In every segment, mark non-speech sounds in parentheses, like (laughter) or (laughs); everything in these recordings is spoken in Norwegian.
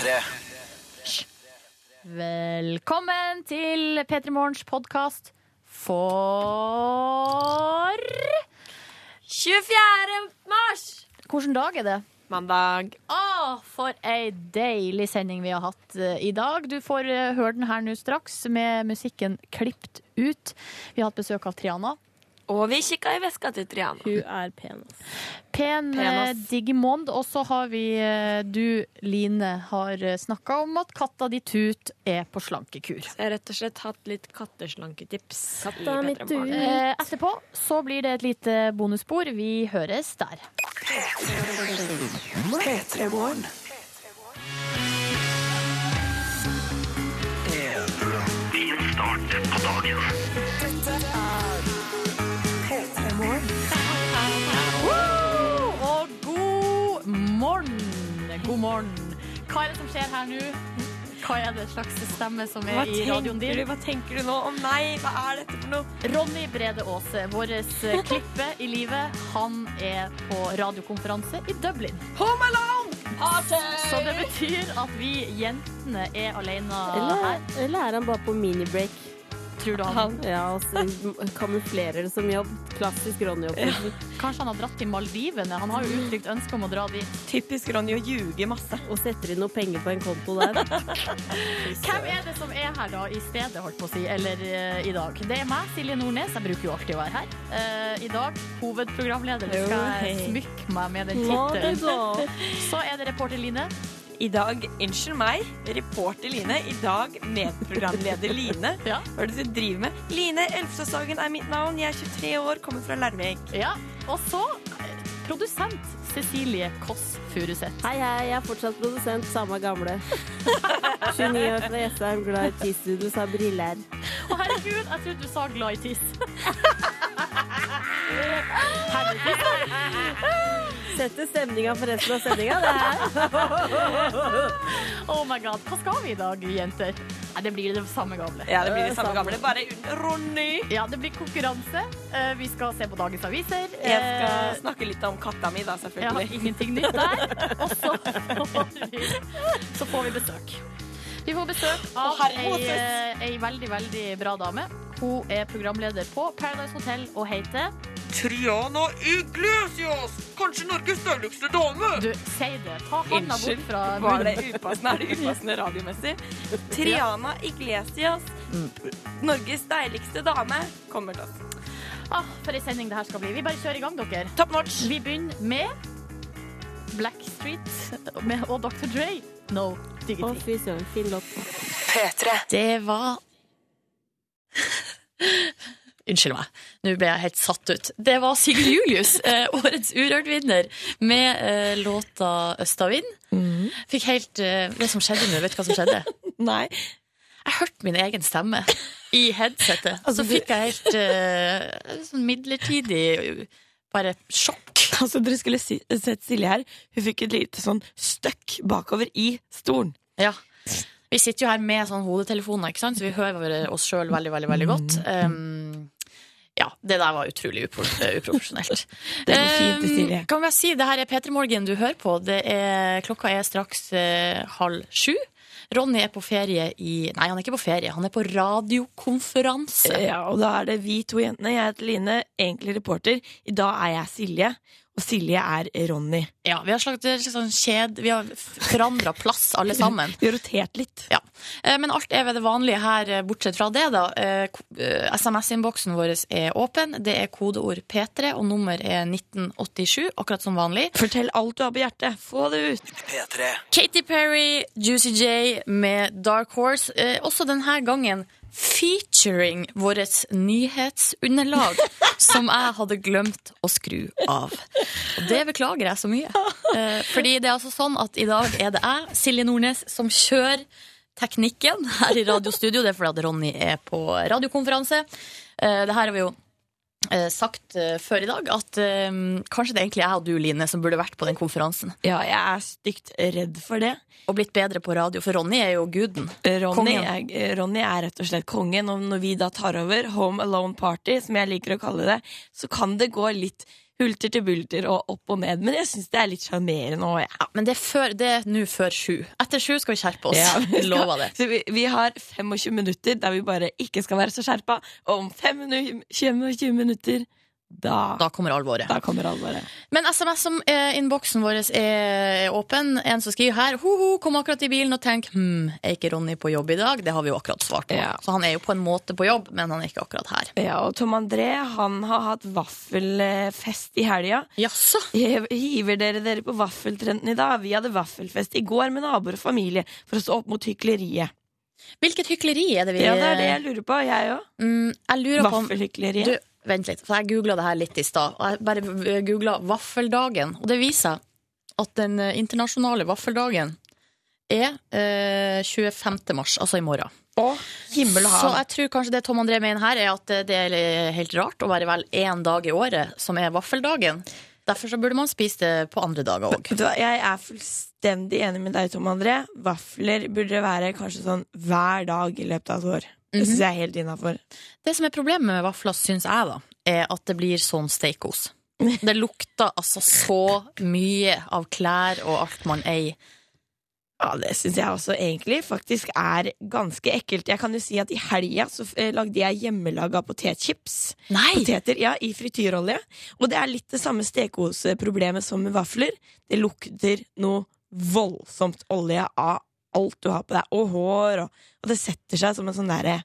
P3. Velkommen til P3 Morgens podkast for 24. mars! Hvilken dag er det? Mandag. Å, for ei deilig sending vi har hatt eh, i dag. Du får eh, høre den her nå straks, med musikken klippet ut. Vi har hatt besøk av Triana. Og vi kikka i veska til Triana. Hun er pen. Pen Pen, eh. Digimond. Og så har vi eh, du, Line, har snakka om at katta di Tut er på slankekur. Jeg har rett og slett hatt litt katteslanketips. Katta i mi P3 Tut. Eh, etterpå så blir det et lite bonusspor. Vi høres der. P3 Morgen. Din start på dagen. Hva er det som skjer her nå? Hva er det slags stemme som Hva er i radioen din? du, hva tenker du nå? Å nei, hva er dette for noe? Ronny Brede Aase, vår eh, (laughs) klippe i livet, han er på radiokonferanse i Dublin. Home Alone! Party! Så det betyr at vi jentene er alene Eller, her. eller er han bare på minibreak? Tror du han Ja, og kamuflerer det som jobb. Klassisk Ronny. Ja. Kanskje han har dratt til Maldivene? Han har jo uttrykt ønske om å dra dit. typisk Ronny å ljuge masse. Og setter inn noe penger på en konto der. (laughs) Hvem er det som er her da i stedet, holdt på å si, eller uh, i dag? Det er meg, Silje Nordnes. Jeg bruker jo alltid å være her. Uh, I dag hovedprogramleder. Det skal jeg smykke meg med den tittelen. (laughs) Så er det reporter Line. I dag, unnskyld meg, reporter Line. I dag medprogramleder Line. (laughs) Ja. Hva er det du driver med? Line Elfsåshagen er mitt navn. Jeg er 23 år, kommer fra Larvik. Ja. Og så eh, produsent Cecilie Kåss Furuseth. Hei, hei, jeg er fortsatt produsent. Samme gamle. (laughs) 29 år fra Jessheim, glad i tiss. Du sa briller. Å, herregud, jeg trodde du sa glad i tiss. (laughs) Herregud. Setter stemninga for resten av sendinga, det her. (laughs) Oh my god. Hva skal vi i dag, jenter? Nei, det blir det samme gamle. Ja, det blir det samme gamle, bare uten Ronny. Ja, det blir konkurranse. Eh, Vi skal se på dagens aviser. Jeg skal Eh, snakke litt om katta mi, da, Jeg har ingenting nytt der. Og så får (laughs) vi, så får vi besøk. Vi får besøk av ei, eh, ei veldig, veldig bra dame. Hun er programleder på Paradise Hotel og heter Triana Iglesias! Kanskje Norges deiligste dame! Du, si det. Ta handa bort fra var det upassende? Er det upassende radiomessig? Triana Iglesias, Norges deiligste dame, kommer til oss. Ah, for ei sending det her skal bli. Vi bare kjører i gang, dere. Top notch! Vi begynner med Blackstreet Street og Dr. Dre. No diggity. Det var Unnskyld meg, nå ble jeg helt satt ut. Det var Sigurd Julius, (laughs) eh, årets Urørt-vinner, med eh, låta 'Østavind'. Fikk helt eh, Det som skjedde nå, vet du hva som skjedde? (laughs) Nei. Jeg hørte min egen stemme i headsetet. (laughs) Altså, Så fikk jeg helt eh, sånn midlertidig bare sjokk. Altså, dere skulle si, sett Silje her. Hun fikk et lite sånn støkk bakover i stolen. Ja. Vi sitter jo her med sånn hodetelefoner, ikke sant? så vi hører oss sjøl veldig, veldig, veldig godt. Um, ja, det der var utrolig upro uprofesjonelt. (laughs) Det går fint, Um, Silje. Kan vi si, det her er P3 Morgen du hører på. Det er, klokka er straks eh, halv sju. Ronny er på ferie i Nei, han er ikke på ferie, han er på radiokonferanse. Ja, og da er det vi to jentene. Jeg heter Line, egentlig reporter. I dag er jeg Silje, og Silje er Ronny. Ja, vi har slags, er sånn kjed, vi har forandra plass, alle sammen. (laughs) Vi har rotert litt. Ja. Eh, Men alt er ved det vanlige her, eh, bortsett fra det, da. Eh, SMS-innboksen vår er åpen. Det er kodeord P3, og nummer er 1987, akkurat som vanlig. Fortell alt du har på hjertet. Få det ut. P3. Katy Perry, Juicy J med Dark Horse. Eh, også denne gangen featuring vårt nyhetsunderlag, (laughs) som jeg hadde glemt å skru av. Og det beklager jeg så mye. Eh, fordi det er altså sånn at i dag er det jeg, Silje Nordnes, som kjører teknikken her i radiostudio. Det er fordi at Ronny er på radiokonferanse. Eh, det her har vi jo eh, sagt eh, før i dag, at kanskje det er egentlig jeg og du, Line, som burde vært på den konferansen. Ja, jeg er stygt redd for det. Og blitt bedre på radio, for Ronny er jo guden. Ronny er, Ronny er rett og slett kongen, og når vi da tar over Home Alone Party, som jeg liker å kalle det, så kan det gå litt hulter til bulter og opp og ned. Men jeg syns det er litt sjarmerende òg, jeg. Ja, men det er før- det er nå før sju. Etter sju skal vi skjerpe oss. Ja, (laughs) vi Lover det. Så vi, vi har 25 minutter der vi bare ikke skal være så skjerpa, og om 25 minutter, da, Da kommer alvoret. da kommer alvoret. Men SMS som eh, vår er åpen. En som skriver her Ho-ho, kom akkurat i bilen og tenk Hm, er ikke Ronny på jobb i dag? Det har vi jo akkurat svart på. Ja. Så han er jo på en måte på jobb, men han er ikke akkurat her. Ja, og Tom André han har hatt vaffelfest i helga. Jaså? Hiver dere dere på vaffeltrenden i dag? Vi hadde vaffelfest i går med naboer og familie for å stå opp mot hykleriet. Hvilket hykleri er det vi Ja, det er det jeg lurer på, jeg òg. mm, Vaffelhykleriet. Vent litt, for jeg googla det her litt i stad. Og jeg bare googla vaffeldagen, og det viser at den eh, internasjonale vaffeldagen er eh, 25. mars, altså i morgen. Å, himmel og Så jeg tror kanskje det Tom André mener her, er at eh, det er helt rart å være vel én dag i året som er vaffeldagen. Derfor så burde man spise det på andre dager òg. Jeg er fullstendig enig med deg, Tom André. Vafler burde være kanskje sånn hver dag i løpet av et år. Det syns jeg er helt innafor. Det som er problemet med vafler, syns jeg, da, er at det blir sånn steikos. (laughs) Det lukter altså så mye av klær og alt man eier. Ja, det syns jeg også egentlig faktisk er ganske ekkelt. Jeg kan jo si at i helga så eh, lagde jeg hjemmelaga potetchips. Nei! Poteter ja, i frityrolje. Og det er litt det samme stekosproblemet som med vafler. Det lukter noe voldsomt olje av alt du har på deg, og hår, og, og det setter seg som en sånn derre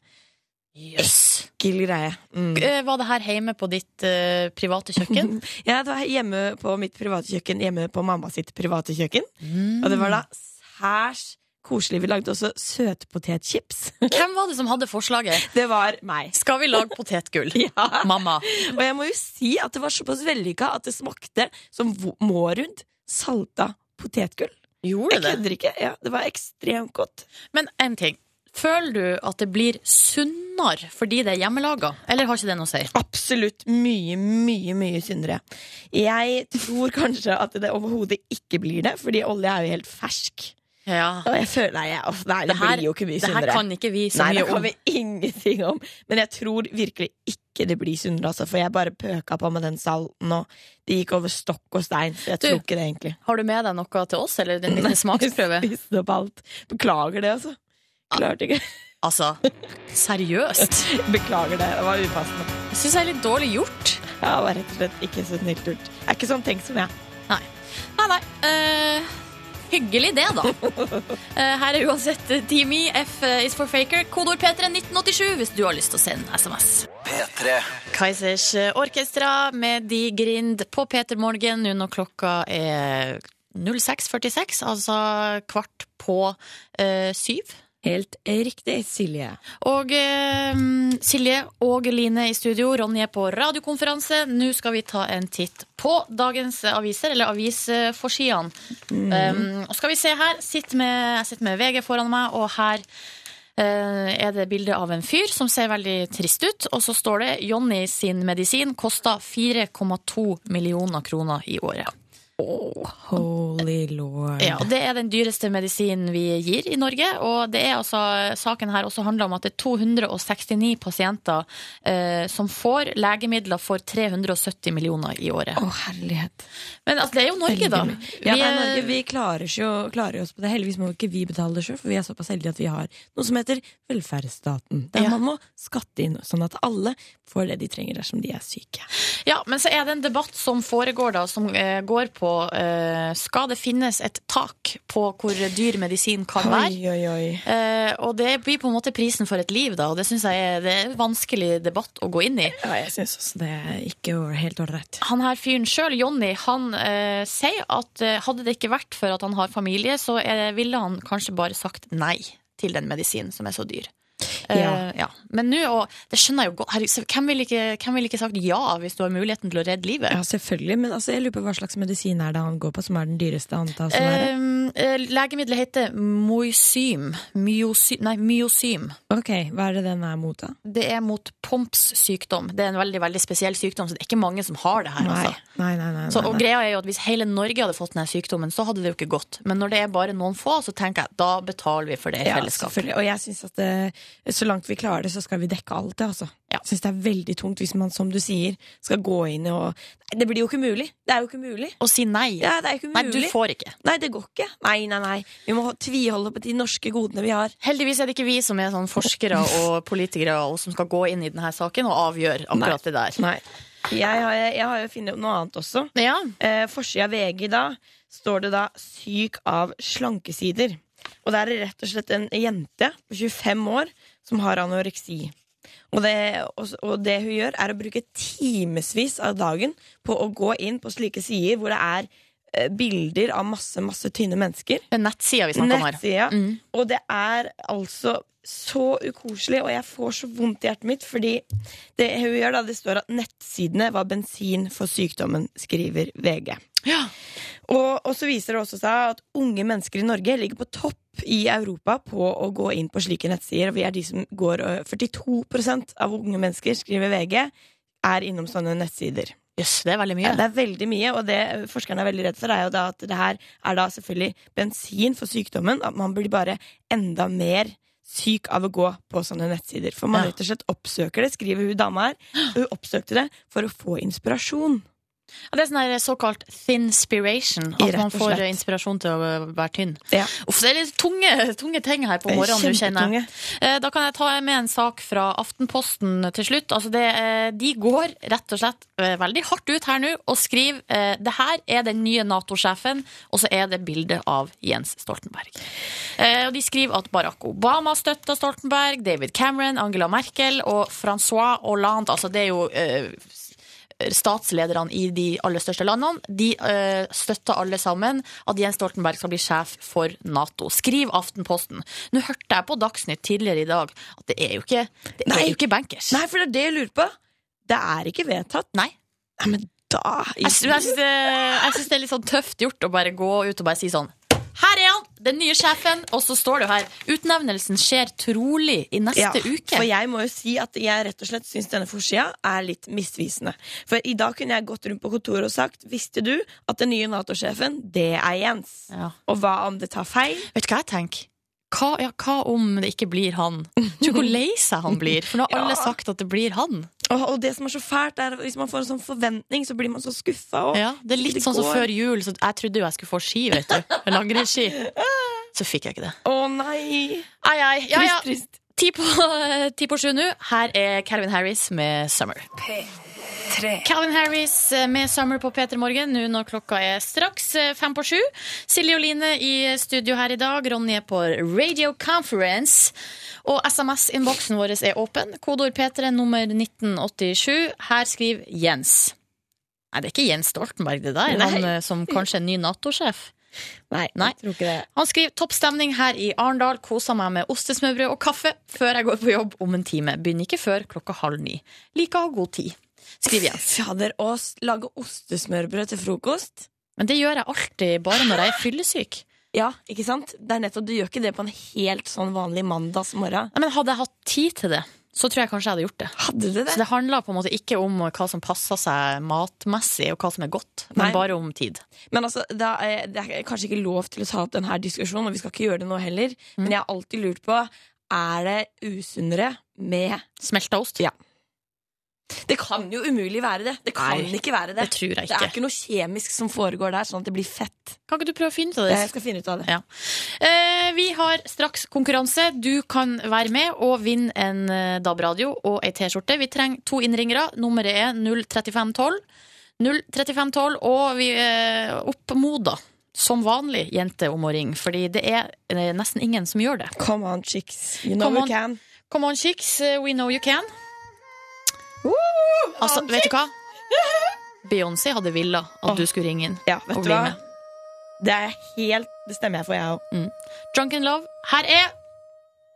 Yes. ekkel greie. Mm. Eh, Var det her hjemme på ditt uh, private kjøkken? (laughs) Ja, det var hjemme på mitt private kjøkken, hjemme på mamma sitt private kjøkken. Og det var da særs koselig. Vi lagde også søtpotetchips. (laughs) Hvem var det som hadde forslaget? Det var meg. Skal vi lage potetgull? (laughs) Ja. Mamma. Og jeg må jo si at det var såpass vellykka at det smakte som mårund salta potetgull. Gjorde Jeg kødder ikke. Ja, det var ekstremt godt. Men en ting. Føler du at det blir sunnere fordi det er hjemmelaga, eller har ikke det noe å si? Absolutt mye, mye, mye sunnere. Jeg tror kanskje at det overhodet ikke blir det, fordi olje er jo helt fersk. Ja. Og jeg føler, nei, jeg, altså, nei det, Det her- blir jo ikke mye Det her kan ikke vi så Nei, det kan om. vi (laughs) ingenting om. Men jeg tror virkelig ikke det blir sunnere, altså, for jeg bare pøka på med den salten, og det gikk over stokk og stein, så jeg Du- tror ikke det egentlig. Har du med deg noe til oss, eller en liten smaksprøve? Jeg spiste opp alt. Beklager det, altså. Klarte ikke. Altså, seriøst? (laughs) Beklager det. Det var upassende. Jeg syns jeg er litt dårlig gjort. Ja, det var rett og slett ikke så snilt gjort. Jeg er ikke sånn tenkt som jeg. Nei. Nei, nei. Eh, hyggelig det, da. (laughs) Eh, her er uansett eh, Team I, F is for faker. Kodord P3 1987 hvis du har lyst til å sende SMS. P3 Kaizers eh, Orkestra med De Grind på Peter Morgen nå når klokka er 06.46, altså kvart på uh, syv. Helt riktig, Silje. Og eh, Silje og Line i studio, Ronny er på radiokonferanse. Nå skal vi ta en titt på dagens aviser, eller avisforsidene. Um, og skal vi se her, Sitt med, jeg sitter med VG foran meg, og her uh, er det bilde av en fyr som ser veldig trist ut. Og så står det Jonny sin medisin koster 4,2 millioner kroner i året. Holy lord. Ja, Det er den dyreste medisinen vi gir i Norge. Og det er altså, saken her også handler om at det er 269 pasienter eh, som får legemidler for 370 millioner i året. Å, herlighet. Men altså, det er jo Norge, da. Ja, Vi er- Norge, vi klarer jo klarer oss på det. Heldigvis må ikke vi betale det sjøl, for vi er såpass heldige at vi har noe som heter velferdsstaten. Der Ja. man må skatte inn, sånn at alle får det de trenger dersom de er syke. Ja, men så er det en debatt som foregår da, som eh, går på eh, Skal det finnes et tak på hvor dyr medisin kan være? Oi, oi, oi. Uh, og det blir på en måte prisen for et liv, da, og det syns jeg er, det er en vanskelig debatt å gå inn i. Ja, jeg syns også det er ikke helt ålreit. Han her fyren sjøl, Jonny, han uh, sier at eh, hadde det ikke vært for at han har familie, så eh, ville han kanskje bare sagt nei til den medisinen som er så dyr. Eh, Ja. ja. Men nå, og det skjønner jeg jo godt hvem ville ikke, hvem vil ikke sagt ja hvis du har muligheten til å redde livet? Ja, selvfølgelig, men altså, jeg lurer på hva slags medisin er det han går på, som er den dyreste som er det? Eh, eh, legemiddelet heter Moisym. Myosy, nei, myosym. Ok, hva er det den er mot, da? Det er mot Pomps sykdom. Det er en veldig veldig spesiell sykdom, så det er ikke mange som har det her. Nei, Altså. nei, nei. nei, Så, og greia er jo at Hvis hele Norge hadde fått denne sykdommen, så hadde det jo ikke gått. Men når det er bare noen få, så tenker jeg da betaler vi for det i Ja, fellesskap. Og jeg synes at det, så langt vi klarer det, så skal vi dekke alt det, altså. Ja. Syns det er veldig tungt hvis man, som du sier, skal gå inn og Nei, det blir jo ikke mulig. Det er jo ikke mulig. Å si nei. Ja, er Nei, du får ikke. Nei, det går ikke. Nei, nei, nei. Vi må tviholde på de norske godene vi har. Heldigvis er det ikke vi som er sånn forskere (laughs) og politikere og som skal gå inn i denne saken og avgjøre akkurat det der. Nei. Jeg har, jeg har jo funnet noe annet også. Ja, Eh, Forsida av VG da står det da 'syk av slankesider'. Og det er rett og slett en jente på 25 år som har anoreksi. Og det, og, det hun gjør, er å bruke timevis av dagen på å gå inn på slike sider hvor det er eh, bilder av masse, masse tynne mennesker. er nettsida vi snakker om her. Mm. Og det er altså så ukoselig, og jeg får så vondt i hjertet mitt, fordi det hun gjør da, det står at nettsidene var bensin for sykdommen, skriver VG. Ja. Og, og så viser det også seg at unge mennesker i Norge ligger på topp i Europa på å gå inn på slike nettsider. Vi er de som går øh, 42% av unge mennesker, skriver VG, er innom sånne nettsider. Jøss, det er veldig mye. Ja, det er veldig mye, og det forskerne er veldig redd for, er jo da at det her er da selvfølgelig bensin for sykdommen. At man blir bare enda mer syk av å gå på sånne nettsider. For man Ja. rett og slett oppsøker det, skriver hun dama her. Hun oppsøkte det for å få inspirasjon. Ja, det er sånn her såkalt thinspiration. At man får slett. inspirasjon til å være tynn. Ja. Uff, det er litt tunge, tunge ting her på morgenen, du kjenner jeg. Eh, Da kan jeg ta med en sak fra Aftenposten til slutt. Altså det, eh, de går rett og slett eh, veldig hardt ut her nå og skriver det her er den nye Nato-sjefen, og så er det bilde av Jens Stoltenberg. Og De skriver at Barack Obama støtta Stoltenberg, David Cameron, Angela Merkel og Francois Hollande. Altså det er jo statslederne i de aller største landene, de eh, støtter alle sammen at Jens Stoltenberg skal bli sjef for Nato. Skriv Aftenposten. Nå hørte jeg på Dagsnytt tidligere i dag at det er jo ikke, det Nei. er jo ikke bankers. Nei, for det er det jeg lurer på. Det er ikke vedtatt. Nei. Nei, men da Jeg, jeg syns det, det er litt sånn tøft gjort å bare gå ut og bare si sånn Her er han, den nye sjefen! Og så står det jo her Utnevnelsen skjer trolig i neste Ja, uke. For jeg må jo si at jeg rett og slett syns denne forsida er litt misvisende. For i dag kunne jeg gått rundt på kontoret og sagt Visste du at den nye Nato-sjefen, det er Jens? Ja. Og hva om det tar feil? Vet du hva jeg tenker? Hva, ja, hva om det ikke blir han? Tror du hvor lei seg han blir? For nå har alle (laughs) Ja. sagt at det blir han. Og, og det som er så fælt, er at hvis man får en sånn forventning, så blir man så skuffa. Ja, det er litt Det sånn som så før jul. Så jeg trodde jo jeg skulle få ski, vet du. Langrennsski. Så fikk jeg ikke det. Å nei! Ai, ai. Ja, ja. Trist, trist. Ti på, ti på sju nå. Her er Calvin Harris med 'Summer'. Calvin Harris med 'Summer' på P3 Morgen nå når klokka er straks eh, fem på sju. Silje og Line i studio her i dag. Ronny er på Radio Conference. Og SMS-innboksen vår er åpen. Kodeord P3 nummer 1987. Her skriver Jens. Nei, det er ikke Jens Stoltenberg, det der. Nei. Han eh, som kanskje er ny Nato-sjef. Nei, Nei. jeg tror ikke det. Han skriver topp stemning her i Arendal. Koser meg med ostesmørbrød og kaffe før jeg går på jobb om en time. Begynner ikke før klokka halv ni. Liker å ha god tid. Skriver igjen Fader, å lage ostesmørbrød til frokost? Men det gjør jeg alltid bare når jeg er fyllesyk. Ja, ikke sant? Det er nettopp, Du gjør ikke det på en helt sånn vanlig mandagsmorgen. Nei, Men hadde jeg hatt tid til det, så tror jeg kanskje jeg hadde gjort det. Hadde du det? Så det handler på en måte ikke om hva som passer seg matmessig, og hva som er godt, men Nei. bare om tid. Men altså, det er, Det er kanskje ikke lov til å ta opp denne diskusjonen, og vi skal ikke gjøre det nå heller. Mm. Men jeg har alltid lurt på Er det usunnere med Smelta ost? Ja. Det kan jo umulig være det. Det kan Nei, ikke være det. Det tror jeg Det er ikke. ikke noe kjemisk som foregår der, sånn at det blir fett. Kan ikke du prøve å finne ut av det? Jeg skal finne ut av det. Ja. Eh, vi har straks konkurranse. Du kan være med og vinne en eh, DAB-radio og ei T-skjorte. Vi trenger to innringere. Nummeret er 03512. 03512, og vi eh, oppmoder som vanlig jente om å ringe, fordi det er eh, nesten ingen som gjør det. Come on, chicks. You know Come you on. can. Come on, chicks, eh, we know you can. Altså, vet du hva? Beyoncé hadde villa at Åh. du skulle ringe inn Ja, vet og du bli hva? med. Det er helt Det stemmer jeg for, jeg òg. Drunken Love. Her er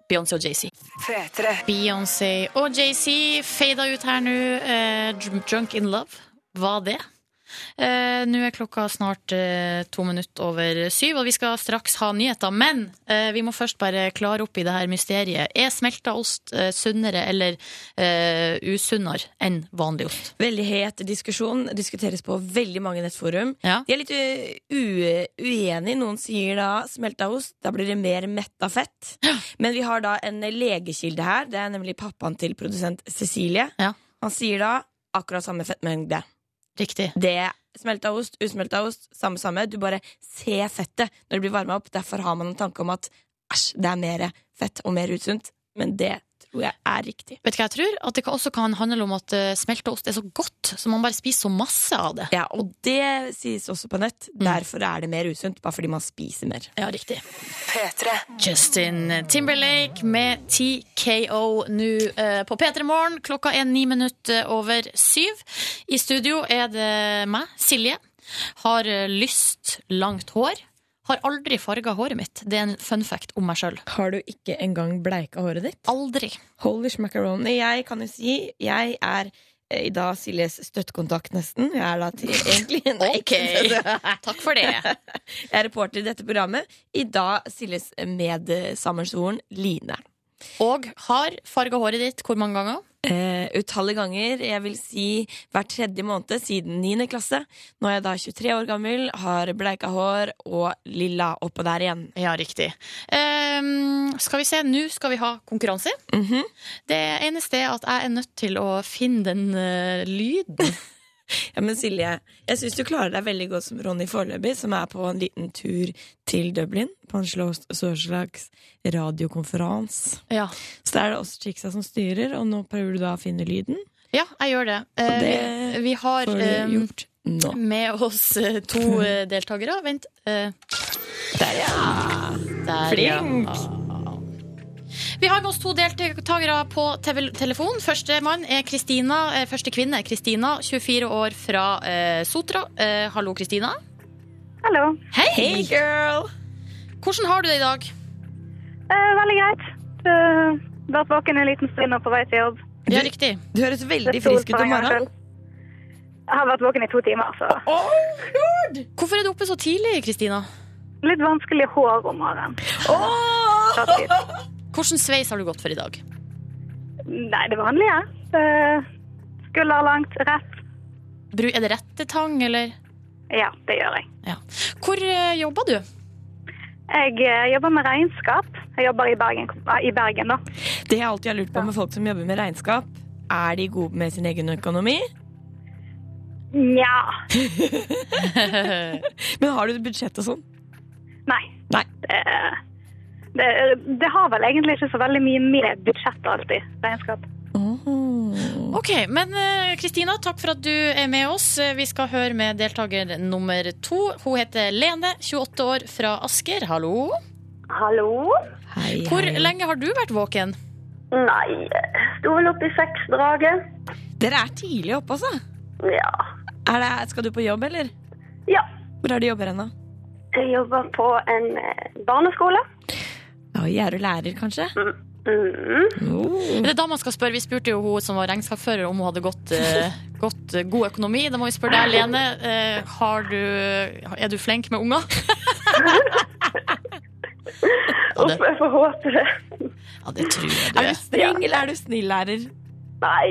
Beyoncé og JC. Beyoncé og JC fada ut her nå. Eh, Drunk in Love. Hva det? Eh, Nå er klokka snart eh, to minutter over syv, og vi skal straks ha nyheter. Men eh, vi må først bare klare opp i det her mysteriet. Er smelta ost eh, sunnere eller eh, usunnere enn vanlig ost? Veldig het diskusjon. Diskuteres på veldig mange nettforum. Ja. De er litt uh, uenige. Noen sier da smelta ost, da blir det mer metta fett. Men vi har da en legekilde her. Det er nemlig pappaen til produsent Cecilie. Ja. Han sier da akkurat samme fettmengde. Riktig. Det er smelta ost, usmelta ost, samme samme. Du bare ser fettet når det blir varma opp. Derfor har man en tanke om at æsj, det er mer fett og mer usunt. Men det tror jeg er riktig. Vet du hva jeg tror? At det også kan handle om at smelteost ost er så godt, så man bare spiser så masse av det. Ja, Og det sies også på nett. Derfor er det mer usunt. Bare fordi man spiser mer. Ja, riktig. Justin Timberlake med TKO nå eh, på P3 Morgen. Klokka er ni minutter over syv. I studio er det meg, Silje. Har eh, lyst, langt hår. Har aldri farga håret mitt. Det er en fun fact om meg sjøl. Har du ikke engang bleika håret ditt? Aldri. Holy macaroni. Jeg kan jo si jeg er eh, i dag Siljes støttekontakt, nesten. Jeg er da til, (laughs) egentlig en Ok. (laughs) (laughs) Takk for det. Jeg er reporter i dette programmet. I dag Siljes medsammensvoren Line. Og har farga håret ditt hvor mange ganger? Eh, utallige ganger. Jeg vil si hver tredje måned siden 9. klasse. Nå er jeg da 23 år gammel, har bleika hår og lilla oppå der igjen. Ja, riktig. Ehm, skal vi se, nå skal vi ha konkurranse. Mhm. Det eneste er at jeg er nødt til å finne den uh, lyden. (laughs) (laughs) Ja, men Silje, jeg syns du klarer deg veldig godt som Ronny foreløpig, som er på en liten tur til Dublin. På en slags, radiokonferanse. Ja. Så da er det oss chicksa som styrer, og nå prøver du da å finne lyden. Ja, jeg gjør det. Og Eh, det vi har Får du eh, gjort nå. med oss eh, to deltakere. Vent. Der, ja! der, Flink! ja. Vi har med oss to deltakere på telefon. Førstemann er Kristina. eh, Første kvinne er Kristina, 24 år fra eh, Sotra. Eh, hallo, Kristina. Hallo. Hei! Hey, girl! Hvordan har du det i dag? Eh, veldig greit. Uh, vært våken en liten stund og på vei til jobb. Ja, Du- riktig. Du høres veldig frisk ut om morgenen. Jeg har vært våken i to timer, så Oh, lord! Hvorfor er du oppe så tidlig, Kristina? litt vanskelig hår om morgenen. Åh! Hvilken sveis har du gått for i dag? Nei, det vanlige. Skulder langt, rett. Er det rettetang, eller? Ja, det gjør jeg. Ja. Hvor eh, jobber du? Jeg eh, jobber med regnskap. Jeg jobber i Bergen, i Bergen da. Det jeg alltid har lurt på med folk som jobber med regnskap, er de gode med sin egen økonomi? Nja. (laughs) Men har du budsjett og sånn? Nei. Nei. Det, det, det har vel egentlig ikke så veldig mye med budsjett alltid, regnskap. Ok, men eh, Kristina, takk for at du er med oss. Vi skal høre med deltaker nummer to. Hun heter Lene, 28 år, fra Asker. Hallo. Hallo? Hei, Hvor lenge har du vært våken? Nei, sto vel opp i seksdraget. Dere er tidlig oppe, altså. Ja. Er det, skal du på jobb, eller? Ja. Hvor er du jobber hen, da? Jeg jobber på en eh, barneskole. Oi, er du lærer, kanskje? Mm. Oh. Det er da man skal spørre. Vi spurte jo hun som var regnskapsfører om hun hadde gått, eh, gått eh, god økonomi. Da må vi spørre deg, Lene. Eh, har du, er du flink med unger? (laughs) Uff, jeg får håpe det. Ja, det tror jeg du Er du er. streng, eller er du snill lærer? Nei,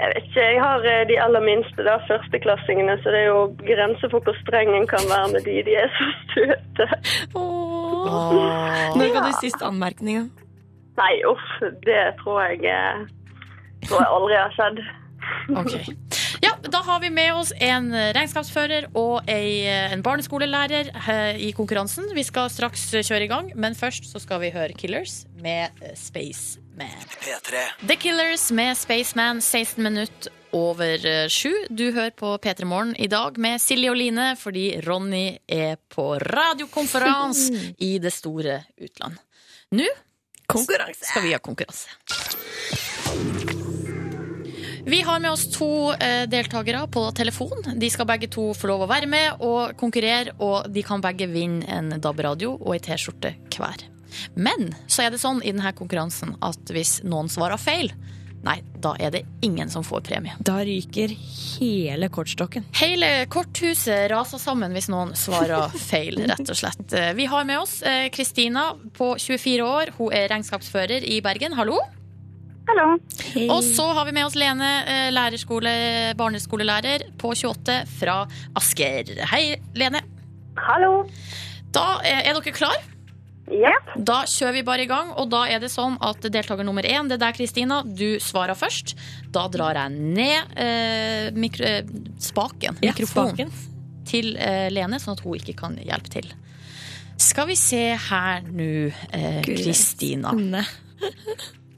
jeg vet ikke. Jeg har eh, de aller minste, da, førsteklassingene, så det er jo grenser for hvor streng en kan være med de. De er så søte. Åh. Når ga du sist anmerkning? Nei, uff, det tror jeg eh, tror jeg aldri har skjedd. (laughs) Ok. Ja, da har vi med oss en regnskapsfører og ei, en barneskolelærer eh, i konkurransen. Vi skal straks kjøre i gang, men først så skal vi høre Killers med eh, Spaceman. P3. The Killers med Spaceman, 16 minutter over eh, sju. Du hører på P3 Morgen i dag med Silje og Line, fordi Ronny er på radiokonferanse (laughs) i det store utland. Nå Konkurranse. skal vi ha konkurranse. Vi har med oss to eh, deltakere på telefon. De skal begge to få lov å være med og konkurrere, og de kan begge vinne en DAB-radio og ei T-skjorte hver. Men så er det sånn i denne konkurransen at hvis noen svarer feil, nei, da er det ingen som får premie. Da ryker hele kortstokken. Hele korthuset raser sammen hvis noen svarer (laughs) feil, rett og slett. Eh, Vi har med oss eh, Kristina på 24 år. Hun er regnskapsfører i Bergen. Hallo. Hallo. Og så har vi med oss Lene, eh, lærerskole, barneskolelærer på 28 fra Asker. Hei, Lene. Hallo. Da er dere klar? Ja. Da kjører vi bare i gang, og da er det sånn at deltaker nummer én, det er deg, Kristina. Du svarer først. Da drar jeg ned eh, mikro, eh, spaken, Ja, mikrofonen, spaken. til eh, Lene, sånn at hun ikke kan hjelpe til. Skal vi se her nå, eh, Kristina. Eh,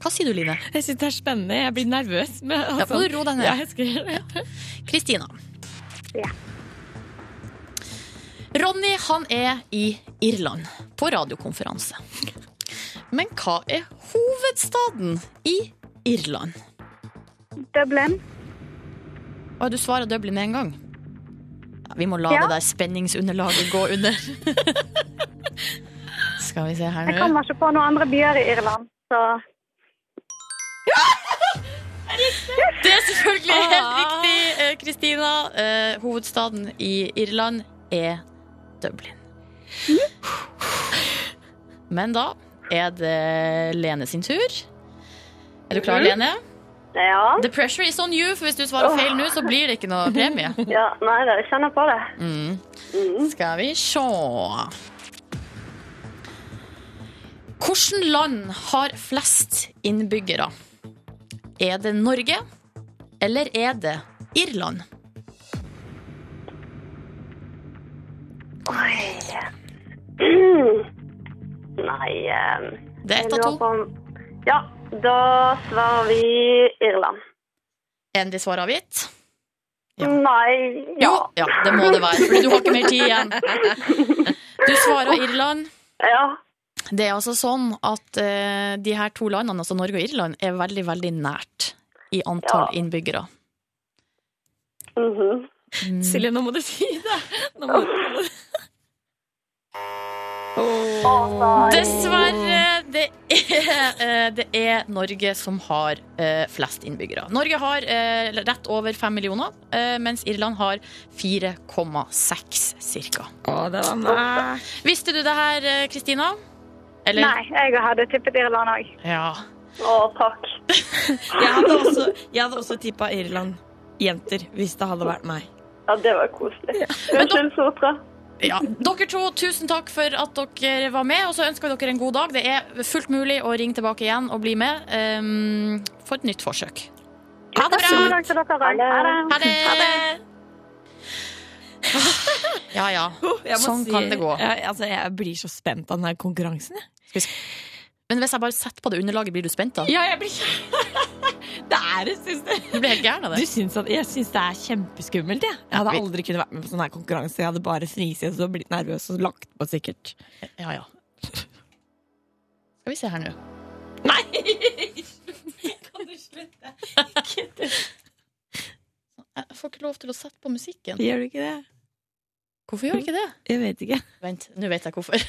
Hva sier du, Line? Jeg syns det er spennende. Jeg blir nervøs. Men, Ja, altså, må du ro deg ned. Ja, Kristina. Ja. Ronny han er i Irland på radiokonferanse. Men hva er hovedstaden i Irland? Dublin. Og du svarer Dublin med en gang? Ja, vi må la Ja. det der spenningsunderlaget gå under. (laughs) Skal vi se her nå Jeg kommer ikke på noen andre byer i Irland, så (laughs) Det er selvfølgelig helt riktig, eh, Kristina. Eh, hovedstaden i Irland er Dublin. Men da er det Lene sin tur. Er du klar, Lene? Ja. The pressure is on you, for hvis du svarer feil nå, så blir det ikke noe premie. (laughs) ja. Nei da, jeg kjenner på det. Mm. Skal vi se Hvilket land har flest innbyggere? Er det Norge, eller er det Irland? Oi. (clears throat) Nei eh, Det er ett av to. på Ja, da svarer vi Irland. Endelig svar avgitt? Ja. Nei Jo, Ja. ja, det må det være, for du har ikke mer tid igjen. (laughs) Du svarer Irland. Ja. Det er altså sånn at uh, de her to landene, altså Norge og Irland, er veldig, veldig nært i antall Ja. innbyggere. Mhm. Silje, nå må du si det! Nå må du... (laughs) Dessverre, det er, eh, det er Norge som har eh, flest innbyggere. Norge har eh, rett over fem millioner, mens Irland har 4,6 cirka. Å, det var meg. Visste du det her, Kristina? Eller? nei, jeg hadde tippet Irland òg. Ja. Å, takk. Jeg hadde også, jeg hadde også tippa Irland. Jenter, hvis det hadde vært meg. Ja, det var koselig. Men Unnskyld, Sotra. Ja. Dere to, tusen takk for at dere var med, og så ønsker vi dere en god dag. Det er fullt mulig å ringe tilbake igjen og bli med um, for et nytt forsøk. Ha det bra! Ha det. Ha det. Ha det! Ja, ja. Må Sånn kan det gå. Jeg, altså, jeg blir så spent av denne konkurransen. Jeg. Men hvis jeg bare setter på det underlaget, blir du spent da? Ja, jeg blir (laughs) Det er det, syns du. Du blir helt gæren av Du det. syns at, jeg syns det er kjempeskummelt. Jeg, jeg hadde aldri kunnet vært med på sånn her konkurranse. Jeg hadde bare frisiet og blitt nervøs og lagt på, sikkert. Ja, ja. Skal vi se her nå. Nei! (laughs) Kan du slutte? Ikke du. Jeg får ikke lov til å sette på musikken. Gjør du ikke det? Hvorfor gjør jeg ikke det? Jeg vet ikke. Vent, nå vet jeg hvorfor.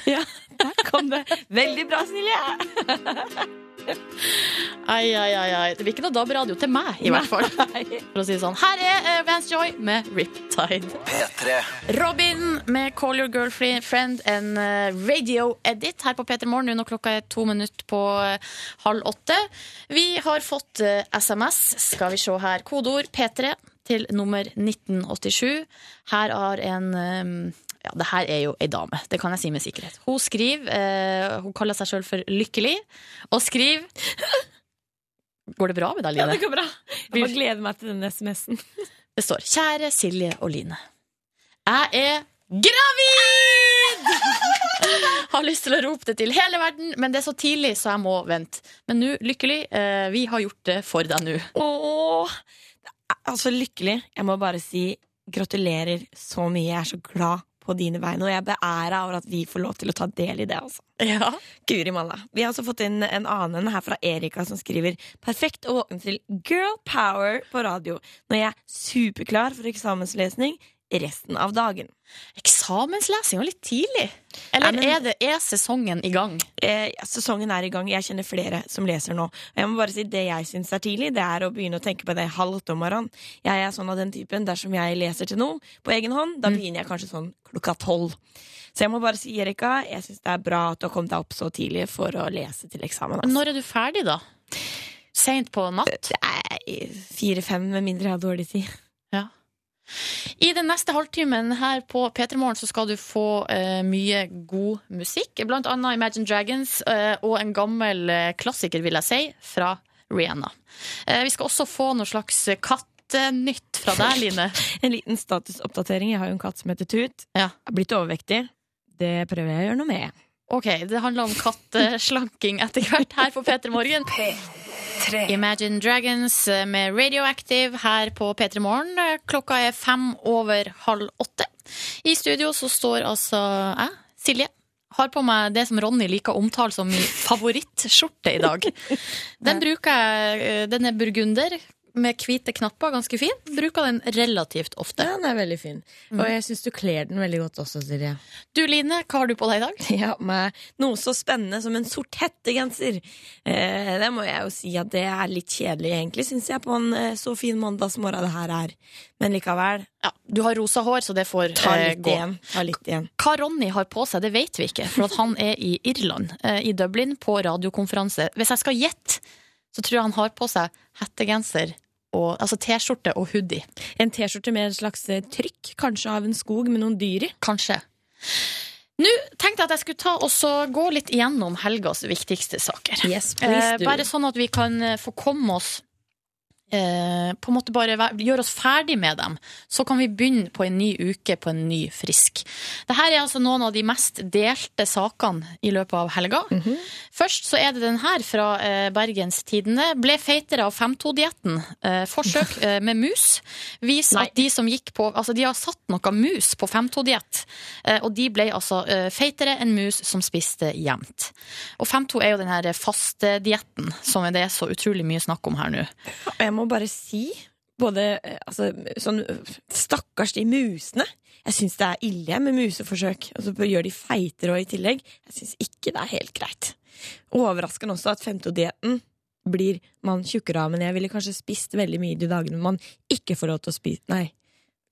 Der kom det. Veldig bra, Silje. Ai, ai, ai, ai. Det blir ikke noe DAB-radio til meg, i hvert fall. For å si det sånn. Her er uh, Vance Joy med Riptide. P3. Robin med Call Your Girlfriend, en eh, radio edit her på P3 Morgen. Nå klokka er to minutter på eh, halv åtte. Vi har fått eh, SMS. Skal vi se her. Kodeord P3 til nummer 1987. Her har en eh, ja, det her er jo ei dame, det kan jeg si med sikkerhet. Hun skriver, eh, hun kaller seg sjøl for Lykkelig, og skriver (laughs) Går det bra med deg, Line? Ja, det går bra. Jeg bare gleder meg til den SMS-en. Det står 'Kjære Silje og Line'. Jeg er gravid! (laughs) har lyst til å rope det til hele verden, men det er så tidlig, så jeg må vente. Men nå, lykkelig, eh, vi har gjort det for deg nå. Åh, altså lykkelig. Jeg må bare si gratulerer så mye. Jeg er så glad på dine vegne, og jeg beæra over at vi får lov til å ta del i det. altså. Ja. Guri malla. Vi har også fått inn en annen her fra Erika som skriver Perfekt å våkne til girl power på radio når jeg er superklar for eksamenslesning, resten av dagen. Eksamenslesing var litt tidlig. Eller er, det, er sesongen i gang? Eh, sesongen er i gang. Jeg kjenner flere som leser nå. Og Jeg må bare si Det jeg syns er tidlig, det er å begynne å tenke på det halv åtte om morgenen. Jeg er sånn av den typen dersom jeg leser til noe på egen hånd, da begynner jeg kanskje sånn klokka tolv. Så jeg må bare si, Erika, jeg syns det er bra at du har kommet deg opp så tidlig for å lese til eksamen. Altså. Når er du ferdig, da? Seint på natt? Fire-fem, med mindre jeg har dårlig tid. I den neste halvtimen her på P3 Morgen så skal du få eh, mye god musikk. Blant annet Imagine Dragons eh, og en gammel eh, klassiker, vil jeg si, fra Rihanna. Eh, vi skal også få noe slags kattenytt fra deg, Line. (laughs) En liten statusoppdatering. Jeg har jo en katt som heter Tut. Ja. Jeg har blitt overvektig. Det prøver jeg å gjøre noe med. Ok, det handler om katteslanking etter hvert her på P3 Morgen. Imagine Dragons eh, med Radioactive her på P3 Morgen. Eh, Klokka er fem over halv åtte. I studio så står altså jeg, Silje. Har på meg det som Ronny liker å omtale som min (laughs) favorittskjorte i dag. Den bruker jeg, eh, den er burgunder med hvite knapper, ganske fin. Bruker den relativt ofte. Ja, den er veldig fin. Og jeg syns du kler den veldig godt også, Silje. Du Line, hva har du på deg i dag? (laughs) Ja, med noe så spennende som en sort hettegenser. Eh, det må jeg jo si at det er litt kjedelig, egentlig, syns jeg, på en eh, så fin mandagsmorgen det her er. Men likevel, Ja, du har rosa hår, så det får ta eh, litt gå. igjen. Ta litt igjen. Hva Ronny har på seg, det vet vi ikke, for han er i Irland, eh, i Dublin, på radiokonferanse. Hvis jeg skal gjette, så tror jeg han har på seg hettegenser, og, altså T-skjorte og hoodie. En T-skjorte med et slags eh, trykk, kanskje av en skog med noen dyr i. Kanskje. Nå tenkte jeg at jeg skulle ta og så gå litt igjennom helgas viktigste saker. Yes, Eh, bare sånn at vi kan eh, få komme oss eh, På en måte bare gjøre oss ferdig med dem. Så kan vi begynne på en ny uke på en ny frisk. Dette er altså noen av de mest delte sakene i løpet av helga. Først så er det den her fra eh, Bergens Tidende. Ble feitere av 5-2-dietten. Eh, forsøk (laughs) eh, med mus viser at de som gikk på Altså, de har satt noe mus på 5-2-diett, eh, og de ble altså eh, feitere enn mus som spiste jevnt. Og 5-2 er jo den her fastedietten som det er så utrolig mye snakk om her nå. Jeg må bare si, både eh, altså, sånn Stakkars de musene. Jeg syns det er ille med museforsøk. Og så gjør de feitere og i tillegg. Jeg syns ikke det er helt greit. Overraskende også at 5-2-dietten blir man tjukkere av, men jeg ville kanskje spist veldig mye de dagene man ikke får lov til å spise Nei.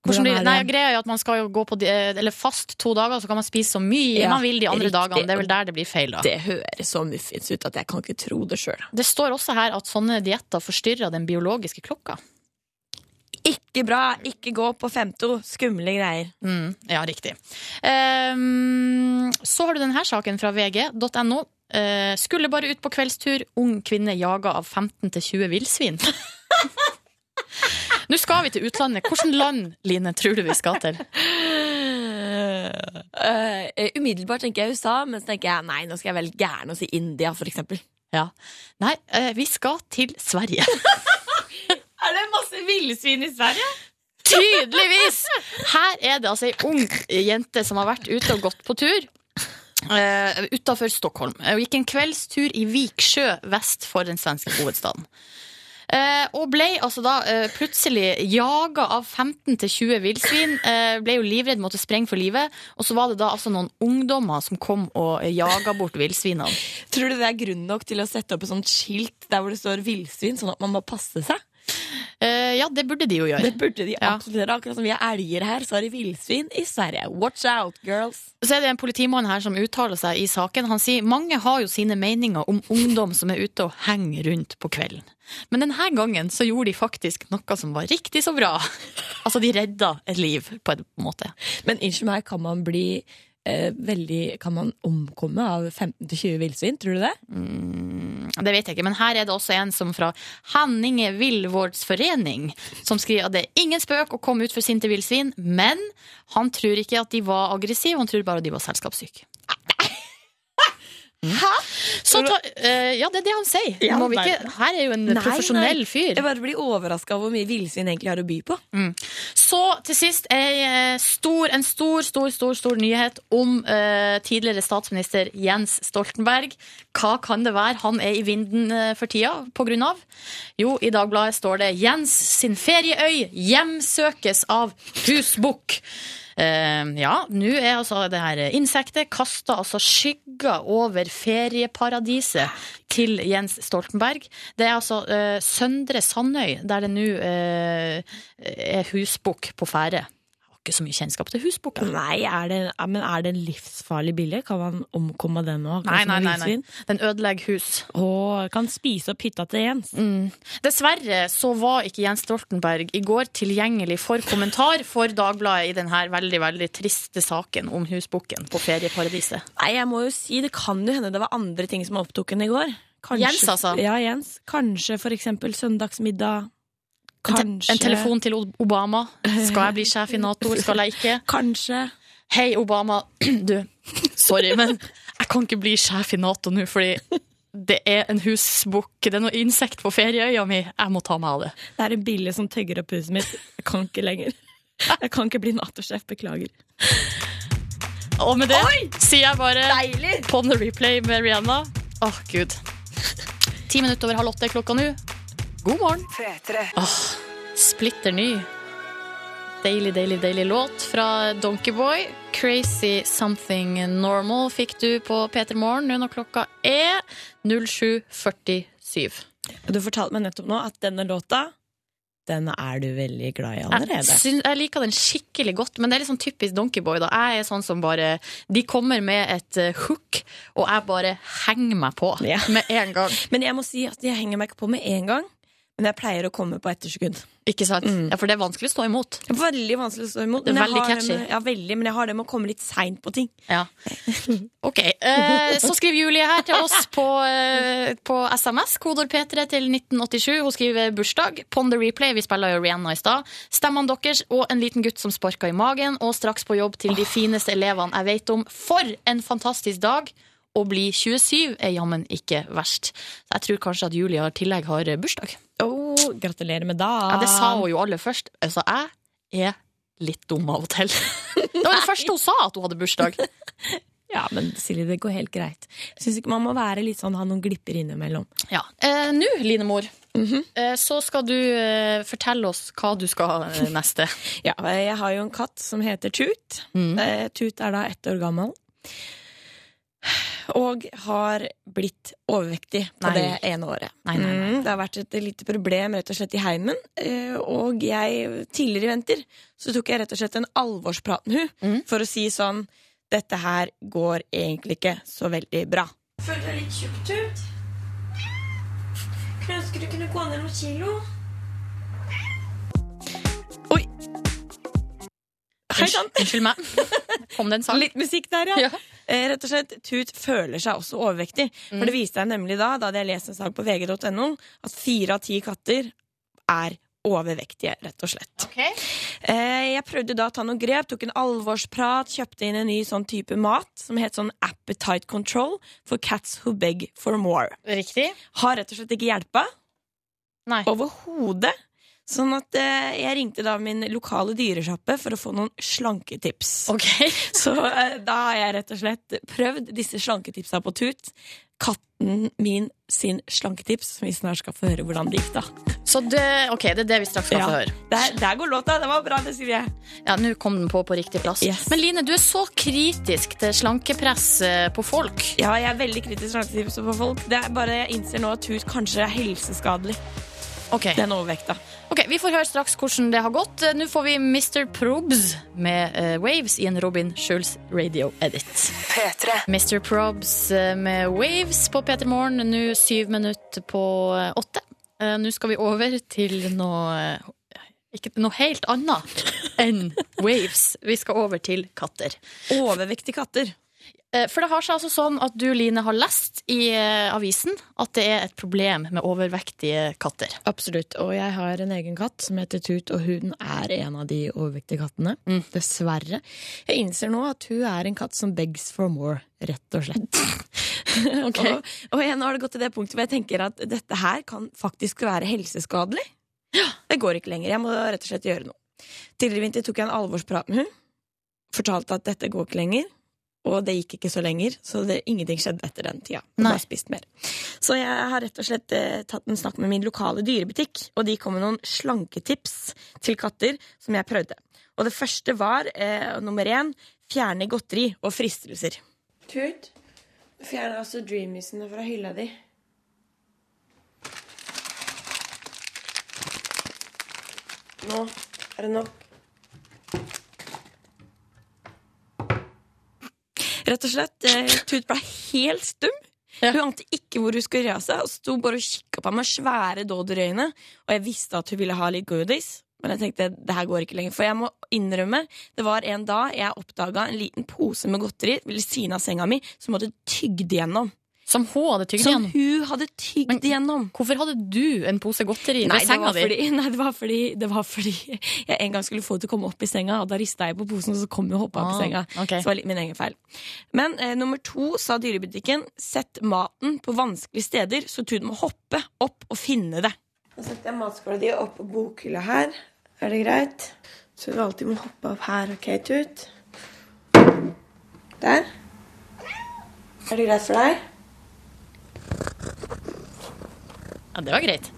Hvordan er nei, greia er jo at man skal jo gå på di- eller fast to dager, så kan man spise så mye Ja, man vil de andre riktig. dagene. Det er vel der det blir feil, da. Det høres så muffins ut at jeg kan ikke tro det sjøl. Det står også her at sånne dietter forstyrrer den biologiske klokka. Ikke bra! Ikke gå på 5-2. Skumle greier. Mm, ja, riktig. Um, så har du denne saken fra vg.no. Uh, skulle bare ut på kveldstur. Ung kvinne jaga av 15 til 20 villsvin. (laughs) Nå skal vi til utlandet. Hvilket land, Line, tror du vi skal til? Uh, umiddelbart tenker jeg USA, men så tenker jeg nei, nå skal jeg velge gæren og si India, for eksempel. Ja. Nei, uh, vi skal til Sverige. (laughs) Er det masse villsvin i Sverige? Tydeligvis! Her er det altså ei ung jente som har vært ute og gått på tur. Uh, Utafor Stockholm. Hun gikk en kveldstur i Viksjø vest for den svenske hovedstaden. Eh, og ble altså da eh, plutselig jaga av 15 til 20 villsvin. Eh, ble jo livredd, måtte sprenge for livet. Og så var det da altså noen ungdommer som kom og jaga bort villsvinene. Tror du det er grunn nok til å sette opp et sånt skilt der hvor det står villsvin, sånn at man må passe seg? Uh, ja, det burde de jo gjøre. Det burde de absolutt gjøre. Akkurat som vi har elger her, så har de villsvin i Sverige. Watch out, girls! Så er det en politimann her som uttaler seg i saken. Han sier mange har jo sine meninger om ungdom som er ute og henger rundt på kvelden. Men denne gangen så gjorde de faktisk noe som var riktig så bra. (laughs) Altså, de redda et liv, på en måte. Men unnskyld meg, kan man bli eh, veldig Kan man omkomme av 15-20 villsvin? Tror du det? Det vet jeg ikke, men her er det også en som fra Henninge Villvårdsforening som skriver at det er ingen spøk å komme ut for sinte villsvin, men han tror ikke at de var aggressive, han tror bare at de var selskapssyke. Hæ? Så ta, uh, ja, det er det han sier. Ja, ikke, her er jo en Nei, profesjonell fyr. Jeg bare blir overraska over hvor mye villsvin egentlig har å by på. Så til sist eh, stor, en stor, stor, stor, stor nyhet om uh, tidligere statsminister Jens Stoltenberg. Hva kan det være han er i vinden eh, for tida på grunn av? Jo, i Dagbladet står det 'Jens sin ferieøy hjemsøkes av husbukk'. Eh, ja, nå er altså det her insektet kasta altså skygger over ferieparadiset til Jens Stoltenberg. Det er altså eh, Søndre Sandøy, der det nå eh, er husbukk på ferde. Ikke så mye kjennskap til husboka. Nei, er det, men er det en livsfarlig billig? Kan man omkomme den òg? Nei, nei, nei, nei. Den ødelegger hus. Og kan spise opp hytta til Jens. Dessverre så var ikke Jens Stoltenberg i går tilgjengelig for kommentar for Dagbladet i denne veldig veldig triste saken om husbukken på ferieparadiset. Nei, jeg må jo si, det kan jo hende det var andre ting som opptok henne i går. Jens, altså? Ja, Jens. Kanskje for eksempel søndagsmiddag. Kanskje en telefon til Obama. Skal jeg bli sjef i Nato, skal jeg ikke? (laughs) Kanskje. Hei, Obama. (clears throat) Du, sorry, men jeg kan ikke bli sjef i Nato nå, fordi det er en husbukk, det er noe insekt på ferieøya mi. Jeg må ta meg av det. Det er en bille som tøgger opp huset mitt. Jeg kan ikke lenger. Jeg kan ikke bli Nato-sjef. Beklager. Og med det sier jeg bare På the replay med Rihanna. Åh, gud. Ti minutter over halv åtte er klokka nå. God morgen. Åh, splitter ny. Deilig, deilig, deilig låt fra Donkeyboy. Crazy Something Normal fikk du på P3 Morgen nå når klokka er 07.47. Du fortalte meg nettopp nå at denne låta den er du veldig glad i Jeg, allerede. jeg liker den skikkelig godt, men det er litt sånn typisk Donkeyboy. da. Jeg er sånn som bare De kommer med et eh, hook, og jeg bare henger meg på Ja. med en gang. (laughs) Men jeg må si at jeg henger meg ikke på med en gang. Men jeg pleier å komme på etterskudd. Ikke sant? Mm. Ja, For det er vanskelig å stå imot. Det er veldig vanskelig å stå imot. Det er veldig catchy. Med, ja, veldig, men jeg har det med å komme litt seint på ting. Ja. (laughs) Ok. Eh, så skriver Julie her til oss på, eh, på SMS, kodord P3 til 1987. Hun skriver bursdag. Pon the replay. Vi spiller jo Rihanna i stad. Stemmene deres og en liten gutt som sparka i magen, og straks på jobb til de fineste elevene jeg vet om. For en fantastisk dag! Å bli 27 er jammen ikke verst. Så jeg tror kanskje at Julie i tillegg har bursdag. Oh, gratulerer med dagen. Ja, Det sa hun jo aller først. Altså, jeg er litt dum av og til. (laughs) Det var det første hun sa, at hun hadde bursdag. Ja, men Silje, det går helt greit. Jeg syns ikke man må være litt sånn, ha noen glipper innimellom. Ja. Eh, Nå, Line Mor, eh, så skal du eh, fortelle oss hva du skal eh, neste. (laughs) Ja, jeg har jo en katt som heter Tut. Mm. Eh, Tut er da ett år gammel. Og har blitt overvektig på Nei. det ene året. Nei, nei, nei. Mm, det har vært et lite problem rett og slett i heimen. eh, Og jeg, tidligere i vinter, så tok jeg rett og slett en alvorsprat med hun Mm. for å si sånn Dette her går egentlig ikke så veldig bra. Føler deg litt tjukk ut. Kunne ønske du kunne gå ned noen kilo. Unnskyld meg. Kom det en sang? Litt musikk der, ja. Ja. Eh, Rett og slett, Tut føler seg også overvektig. For det viste jeg nemlig da, da hadde jeg lest en sak på vg.no, at fire av ti katter er overvektige, rett og slett. Okay. Eh, Jeg prøvde da å ta noen grep, tok en alvorsprat, kjøpte inn en ny sånn type mat som het sånn appetite control for cats who beg for more. Riktig. Har rett og slett ikke hjelpa overhodet. Sånn at eh, jeg ringte da min lokale dyresjappe for å få noen slanketips. Okay. (laughs) Så eh, da har jeg rett og slett prøvd disse slanketipsa på Tut. Katten min sin slanketips, som vi snart skal få høre hvordan det gikk, da. Så det, ok, det er det vi straks skal Ja. få høre. Der, der går låta. Det var bra, det, Silje. Ja, Nå kom den på på riktig plass. Yes. Men Line, du er så kritisk til slankepress eh, på folk. Ja, jeg er veldig kritisk til slanketips på folk. Det er bare Jeg innser nå at Tut kanskje er helseskadelig, Ok, den overvekta. Ok, Vi får høre straks hvordan det har gått. Eh, Nå får vi Mr. Probs med uh, Waves i en Robin Schulz radio-edit. Mr. Probs eh, med Waves på P3 Morgen, nå syv minutter på eh, åtte. Uh, Nå skal vi over til noe ikke noe helt annet enn Waves. Vi skal over til katter. Overvektige katter. Eh, For det har seg altså sånn at du, Line, har lest i eh, avisen at det er et problem med overvektige katter. Absolutt. Og jeg har en egen katt som heter Tut, og hun er en av de overvektige kattene. Mm. Dessverre. Jeg innser nå at hun er en katt som begs for more, rett og slett. (laughs) og, og jeg, nå har det gått til det punktet hvor jeg tenker at dette her kan faktisk være helseskadelig. Det går ikke lenger. Jeg må rett og slett gjøre noe. Tidligere i vinter tok jeg en alvorsprat med hun. Fortalte at dette går ikke lenger. Og det gikk ikke så lenger, så det, ingenting skjedde etter den tida. Jeg bare spist mer. Så jeg har rett og slett eh, tatt en snakk med min lokale dyrebutikk, og de kom med noen slanketips til katter som jeg prøvde. Og det første var eh, nummer én fjerne godteri og fristelser. Tut, fjerne altså dreamisene fra hylla di. Nå er det nok. Rett og slett, eh, Tut ble helt stum. Ja. Hun ante ikke hvor hun skulle gjøre av seg, og sto bare og kikka på meg med svære dodderøyne. Og jeg visste at hun ville ha litt goodies, men jeg tenkte det her går ikke lenger. For jeg må innrømme, det var en dag jeg oppdaga en liten pose med godteri ved siden av senga mi som hadde tygd igjennom. Som hun hadde tygd Som igjennom. hun hadde tygd igjennom. Hvorfor hadde du en pose godteri Nei ved senga di? fordi, (laughs) nei, det var fordi Det var fordi jeg en gang skulle få henne til å komme opp i senga, og da rista jeg på posen, og så kom hun og hoppa opp Ah, i senga. Okay. Så det var litt min egen feil. Men eh, nummer to sa dyrebutikken sett maten på vanskelige steder, så Tud må hoppe opp og finne det. Nå setter jeg matskåla di opp på bokhylla her. Er det greit? Så du alltid må hoppe opp her, OK, Tut? Der. Er det greit for deg? Ja, det var greit.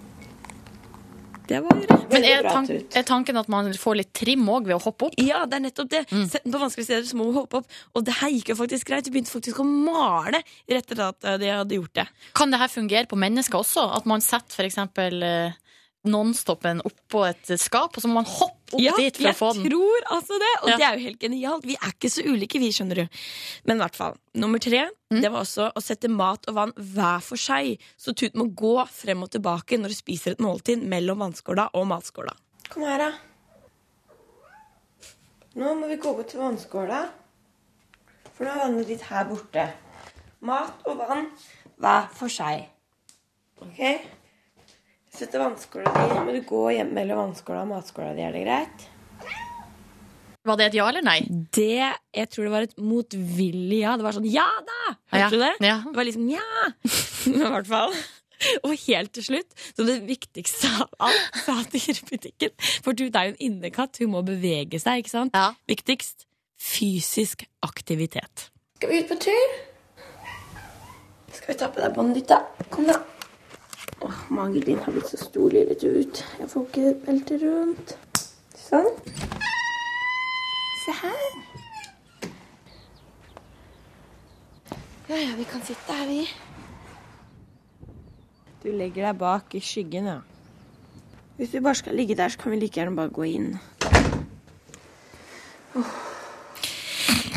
Det var greit. Men er, tank, er tanken at man får litt trim òg ved å hoppe opp? Ja, det er nettopp det. Mm. På vanskelige steder, så må hun hoppe opp. Og det her gikk jo faktisk greit. Hun begynte faktisk å male rett etter at eh, de hadde gjort det. Kan det her fungere på mennesker også? At man setter for eksempel eh, Nonstopen oppå et skap, og så må man hoppe opp dit for å få den? Ja, jeg tror altså det. Og Ja. det er jo helt genialt. Vi er ikke så ulike, vi, skjønner du. Men i hvert fall. Nummer tre Mm. det var også å sette mat og vann hver for seg. Så Tut må gå frem og tilbake når du spiser et måltid mellom vannskåla og matskåla. Kom her, da. Nå må vi gå bort til vannskåla. For nå er vannet ditt her borte. Mat og vann hver for seg. Ok? Setter vannskåla di. Må du gå hjem mellom vannskåla og matskåla di. Er det greit? Var det et ja eller nei? Det, jeg tror det var et motvillig ja. Det var sånn ja da! Hørte Ja. du det? Ja. Det var liksom ja! (laughs) I hvert fall. Og helt til slutt, så det viktigste av alt, sa dyrebutikken For du er jo en innekatt, hun må bevege seg, ikke sant? Ja. Viktigst fysisk aktivitet. Skal vi ut på tur? Skal vi ta på deg båndet ditt, da? Kom, da. Åh, magen din har blitt så stor, lille Tut. Jeg får ikke belte rundt. Sånn. Se her. Ja, ja, vi kan sitte her, vi. Du legger deg bak i skyggen, ja. Hvis vi bare skal ligge der, så kan vi like gjerne bare gå inn.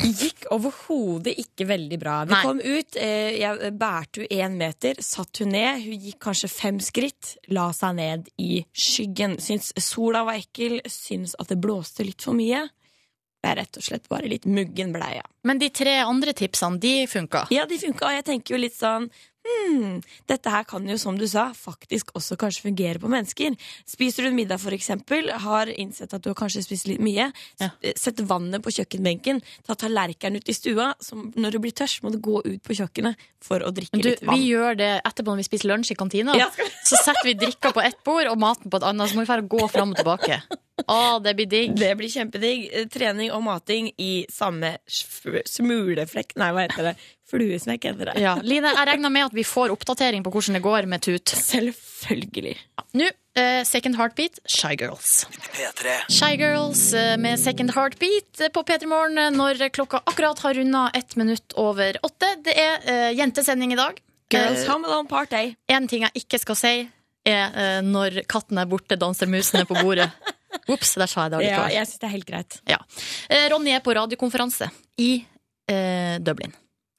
Gikk overhodet ikke veldig bra. Vi Nei. kom ut, eh, jeg bærte hun én meter, satt hun ned. Hun gikk kanskje fem skritt, la seg ned i skyggen. Syns sola var ekkel, syns at det blåste litt for mye. Det er rett og slett bare litt muggen blei jeg. Men de tre andre tipsene, de funka. Ja, de funka, og jeg tenker jo litt sånn Hmm, dette her kan jo, som du sa, faktisk også kanskje fungere på mennesker. Spiser du en middag, for eksempel, har innsett at du har kanskje spist litt mye, Ja. sett vannet på kjøkkenbenken, ta tallerkenen ut i stua, så når du blir tørst, må du gå ut på kjøkkenet for å drikke du, litt vann. vi gjør det etterpå når vi spiser lunsj i kantina. Ja, Så setter vi drikka på ett bord og maten på et annet, så må vi bare gå fram og tilbake. (laughs) Å, det blir digg. Det blir kjempedigg. Eh, Trening og mating i samme smuleflekk Nei, hva heter det? Fluesmekk heter det. Ja, Line, jeg regner med at vi får oppdatering på hvordan det går med Tut. Selvfølgelig. Nå, uh, Second Heartbeat, Shy Girls. P3. Shy Girls eh, med Second Heartbeat på P3 Morgen når klokka akkurat har runda ett minutt over åtte. Det er uh, jentesending i dag. Girls uh, Home Alone Party. En ting jeg ikke skal si, er når katten er borte, danser musene på bordet. (laughs) Ops, der sa jeg det Ja, jeg syns det er helt greit. Ja. Eh, Ronny er på radiokonferanse i eh, Dublin.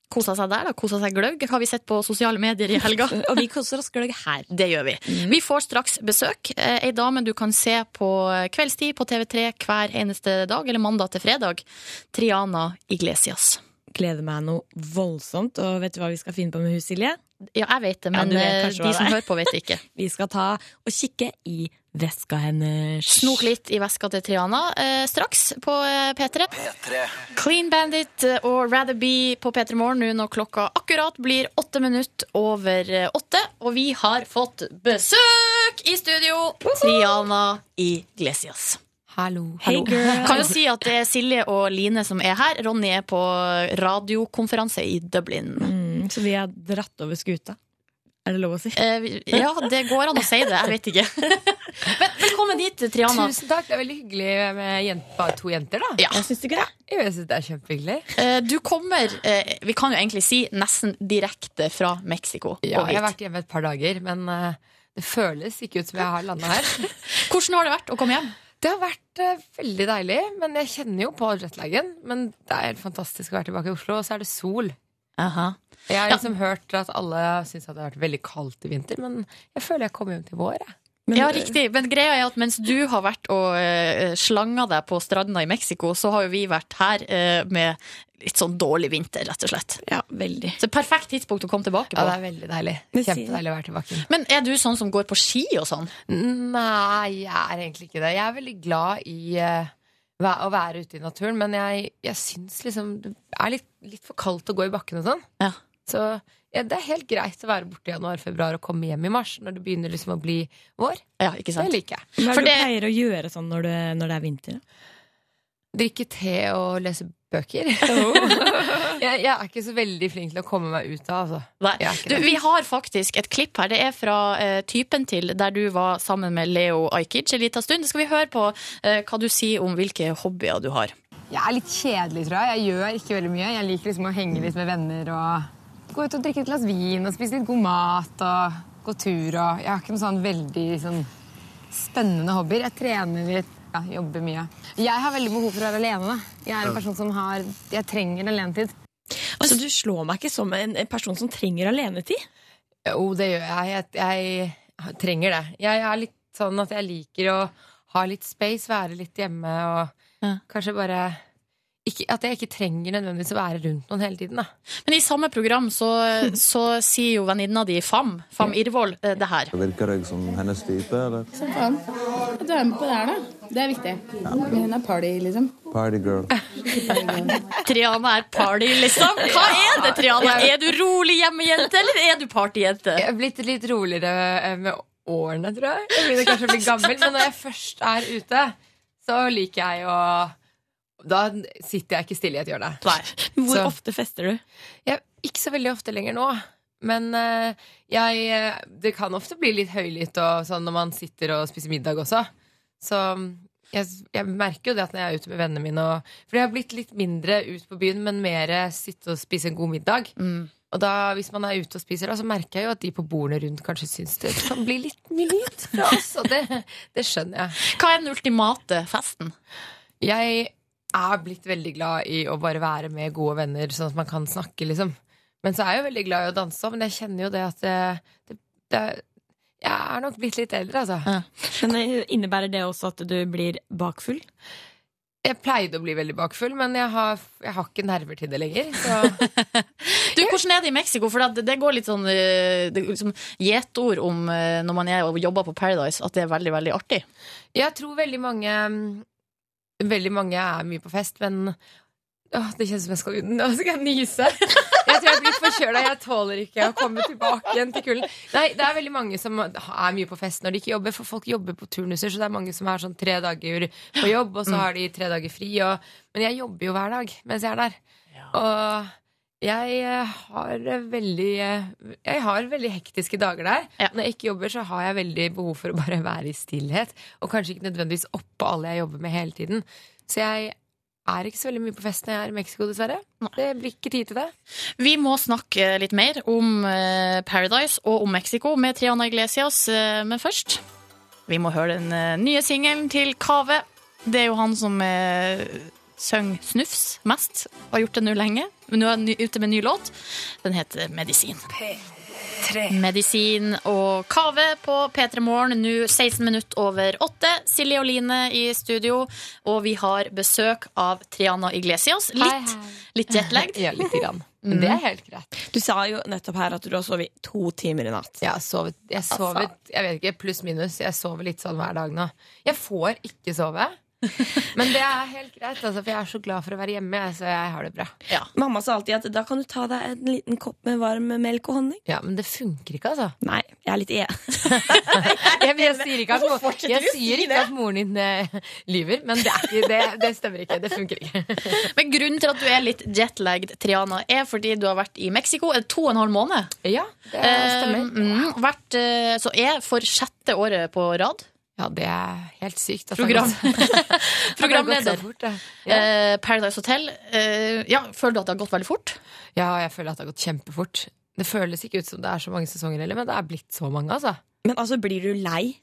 Kosa seg der, da. Kosa seg gløgg, har vi sett på sosiale medier i helga. (laughs) Og vi koser oss gløgg her. Det gjør vi. Vi får straks besøk. Eh, Ei dame du kan se på kveldstid på TV3 hver eneste dag, eller mandag til fredag. Triana Iglesias. Gleder meg noe voldsomt. Og vet du hva vi skal finne på med hun, Silje? Ja, jeg vet det, men ja, vet eh, de som er. hører på, vet ikke. (laughs) Vi skal ta og kikke i veska hennes. Snok litt i veska til Triana eh, straks på eh, P3. Clean Bandit eh, og Rather Be på P3 Morgen nå når klokka akkurat blir åtte minutter over eh, åtte. Og vi har fått besøk i studio! Triana Iglesias. Hallo. Hey girl. (laughs) Kan jo si at det er Silje og Line som er her. Ronny er på radiokonferanse i Dublin. Mm, så vi har dratt over skuta. Er det lov å si? Eh, ja, det går an å si det. Jeg vet ikke. (laughs) Men velkommen dit, Triana. Tusen takk. Det er veldig hyggelig med jent, bare to jenter, da. Ja. Jeg syns ikke det. Jo, Jeg synes det er kjempehyggelig. Eh, Du kommer, eh, vi kan jo egentlig si, nesten direkte fra Mexico. Ja, jeg har vært hjemme et par dager, men eh, det føles ikke ut som jeg har landa her. (laughs) Hvordan har det vært å komme hjem? Det har vært uh, veldig deilig, men jeg kjenner jo på jetlagen. Men det er helt fantastisk å være tilbake i Oslo, og så er det sol. Jeg har Ja. liksom hørt at alle syns det har vært veldig kaldt i vinter, men jeg føler jeg kommer hjem til vår. Jeg. ja, riktig. Men greia er at mens du har vært og uh, slanga deg på stranda i Mexico, så har jo vi vært her eh, med litt sånn dårlig vinter, rett og slett. Ja, veldig. Så perfekt tidspunkt å komme tilbake på. Ja, det er veldig deilig. Men Kjempedeilig å være tilbake. Men er du sånn som går på ski og sånn? Nei, jeg er egentlig ikke det. Jeg er veldig glad i uh, å være ute i naturen, men jeg, jeg syns liksom det er litt, litt for kaldt å gå i bakken og sånn. Ja. Så ja, det er helt greit å være borte i januar-februar og komme hjem i mars, når det begynner liksom å bli vår. Ja, ikke sant? Det liker jeg. Hva er For det du pleier å gjøre sånn når, du, når det er vinter? Drikke te og lese bøker. (laughs) (laughs) jeg, jeg er ikke så veldig flink til å komme meg ut av, altså. Du, vi har faktisk et klipp her. Det er fra uh, Typen til, der du var sammen med Leo Ajkic en liten stund. Skal vi høre på uh, hva du sier om hvilke hobbyer du har? Jeg er litt kjedelig, tror jeg. Jeg gjør ikke veldig mye. Jeg liker liksom å henge litt med venner og gå ut og drikke et glass vin og spise litt god mat og gå tur. Og jeg har ikke noen sånn veldig sånn, spennende hobbyer. Jeg trener litt, ja, jobber mye. Jeg har veldig behov for å være alene. Da. Jeg er en person som har Jeg trenger alenetid. Altså, du slår meg ikke som en, person som trenger alenetid. Jo, det gjør jeg. jeg. Jeg trenger det. Jeg er litt sånn at jeg liker å ha litt space, være litt hjemme og Ja. kanskje bare ikke, At jeg ikke trenger nødvendigvis å være rundt noen hele tiden. Da. Men i samme program så, så sier jo venninna di Fam, Fam Irvold, eh, det her. Virker jeg som hennes type, eller? Faen. Du er med på det her, da. Det er viktig. Ja. hun er party, liksom. Party girl. (laughs) Triana er party, liksom. Hva er det, Triana? Er du rolig hjemmejente, eller er du partyjente? Jeg er blitt litt roligere eh, med årene, tror jeg. Jeg begynner kanskje å bli gammel, men når jeg først er ute, så liker jeg å Da sitter jeg ikke stille i et hjørne. Nei. Hvor Så- ofte fester du? Jeg, ikke så veldig ofte lenger nå. Men eh, jeg, eh, det kan ofte bli litt høylytt og sånn når man sitter og spiser middag også. Så jeg, jeg merker jo det at når jeg er ute med vennene mine og, For jeg har blitt litt mindre ut på byen, men mer sitte og spise en god middag. Mm. Og da, hvis man er ute og spiser, da, så merker jeg jo at de på bordene rundt kanskje syns det kan bli litt mye lyd fra oss. Og det, det skjønner jeg. Hva er den ultimate festen? Jeg er blitt veldig glad i å bare være med gode venner, sånn at man kan snakke, liksom. Men så er jeg jo veldig glad i å danse men jeg kjenner jo det at det, det, det Jeg er nok blitt litt eldre, altså. Ja. Men eh, Innebærer det også at du blir bakfull? Jeg pleide å bli veldig bakfull, men jeg har, jeg har ikke nerver til det lenger. Så (laughs) Du, Hvordan er det i Mexico? For det, det går litt sånn eh, liksom, gjetord om eh, når man er og jobber på Paradise, at det er veldig, veldig artig. jeg tror veldig mange Veldig mange er mye på fest, men Åh, det kjennes som jeg skal ut. Nå skal jeg nyse. (laughs) Jeg tror jeg blir forkjøla. Jeg tåler ikke å komme tilbake igjen til kulden. Nei, det er veldig mange som er mye på fest når de ikke jobber, for folk jobber på turnuser, så det er mange som er sånn tre dager på jobb, og så har de tre dager fri. Og, men jeg jobber jo hver dag mens jeg er der. Og jeg eh, har veldig eh, Jeg har veldig hektiske dager der. Ja. Når jeg ikke jobber, så har jeg veldig behov for å bare (laughs) være i stillhet. Og kanskje ikke nødvendigvis oppå alle jeg jobber med hele tiden. Så jeg er ikke så veldig mye på fest når jeg er i Mexico, dessverre. Det blir ikke tid til det. Vi må snakke litt mer om eh, Paradise og om Mexico med Triana Iglesias, eh, men først Vi må høre den eh, nye singelen til Kave. Det er jo han som eh, synger Snufs mest, og har gjort det nå lenge. Men nå er han ute med en ny låt. Den heter Medisin. Medisin og Kave på P3 Morgen, nå 16 minutter over 8. Silje og Line i studio, og vi har besøk av Triana Iglesias. Litt, litt jetlagd. (laughs) Ja, litt grann. Men det er helt greit. Du sa jo nettopp her at du har sovet to timer i natt. Jeg har sovet, jeg sovet jeg vet ikke, pluss minus. Jeg sover litt sånn hver dag nå. Jeg får ikke sove. (laughs) Men det er helt greit, altså, for jeg er så glad for å være hjemme. Så jeg har det bra. Mamma sa alltid at da kan du ta deg en liten kopp med varm melk og honning. Ja, Men det funker ikke, altså. Nei, jeg er litt e. (laughs) Jeg, jeg sier ikke at, Hvorfor mo- jeg sier ikke at moren din uh, lyver, men det, ikke, det, det stemmer ikke. Det funker ikke. (laughs) Men grunnen til at du er litt jetlagged, Triana, er fordi du har vært i Mexico to og en halv måned. Ja, det stemmer. stemmer. mm, vært, uh, så er for sjette året på rad. Ja, det er helt sykt. Program. (laughs) Programleder. fort. Ja. Eh, Paradise Hotel. Eh, ja, føler du at det har gått veldig fort? ja, jeg føler at det har gått kjempefort. Det føles ikke ut som det er så mange sesonger heller, men det er blitt så mange, altså. Men altså, blir du lei?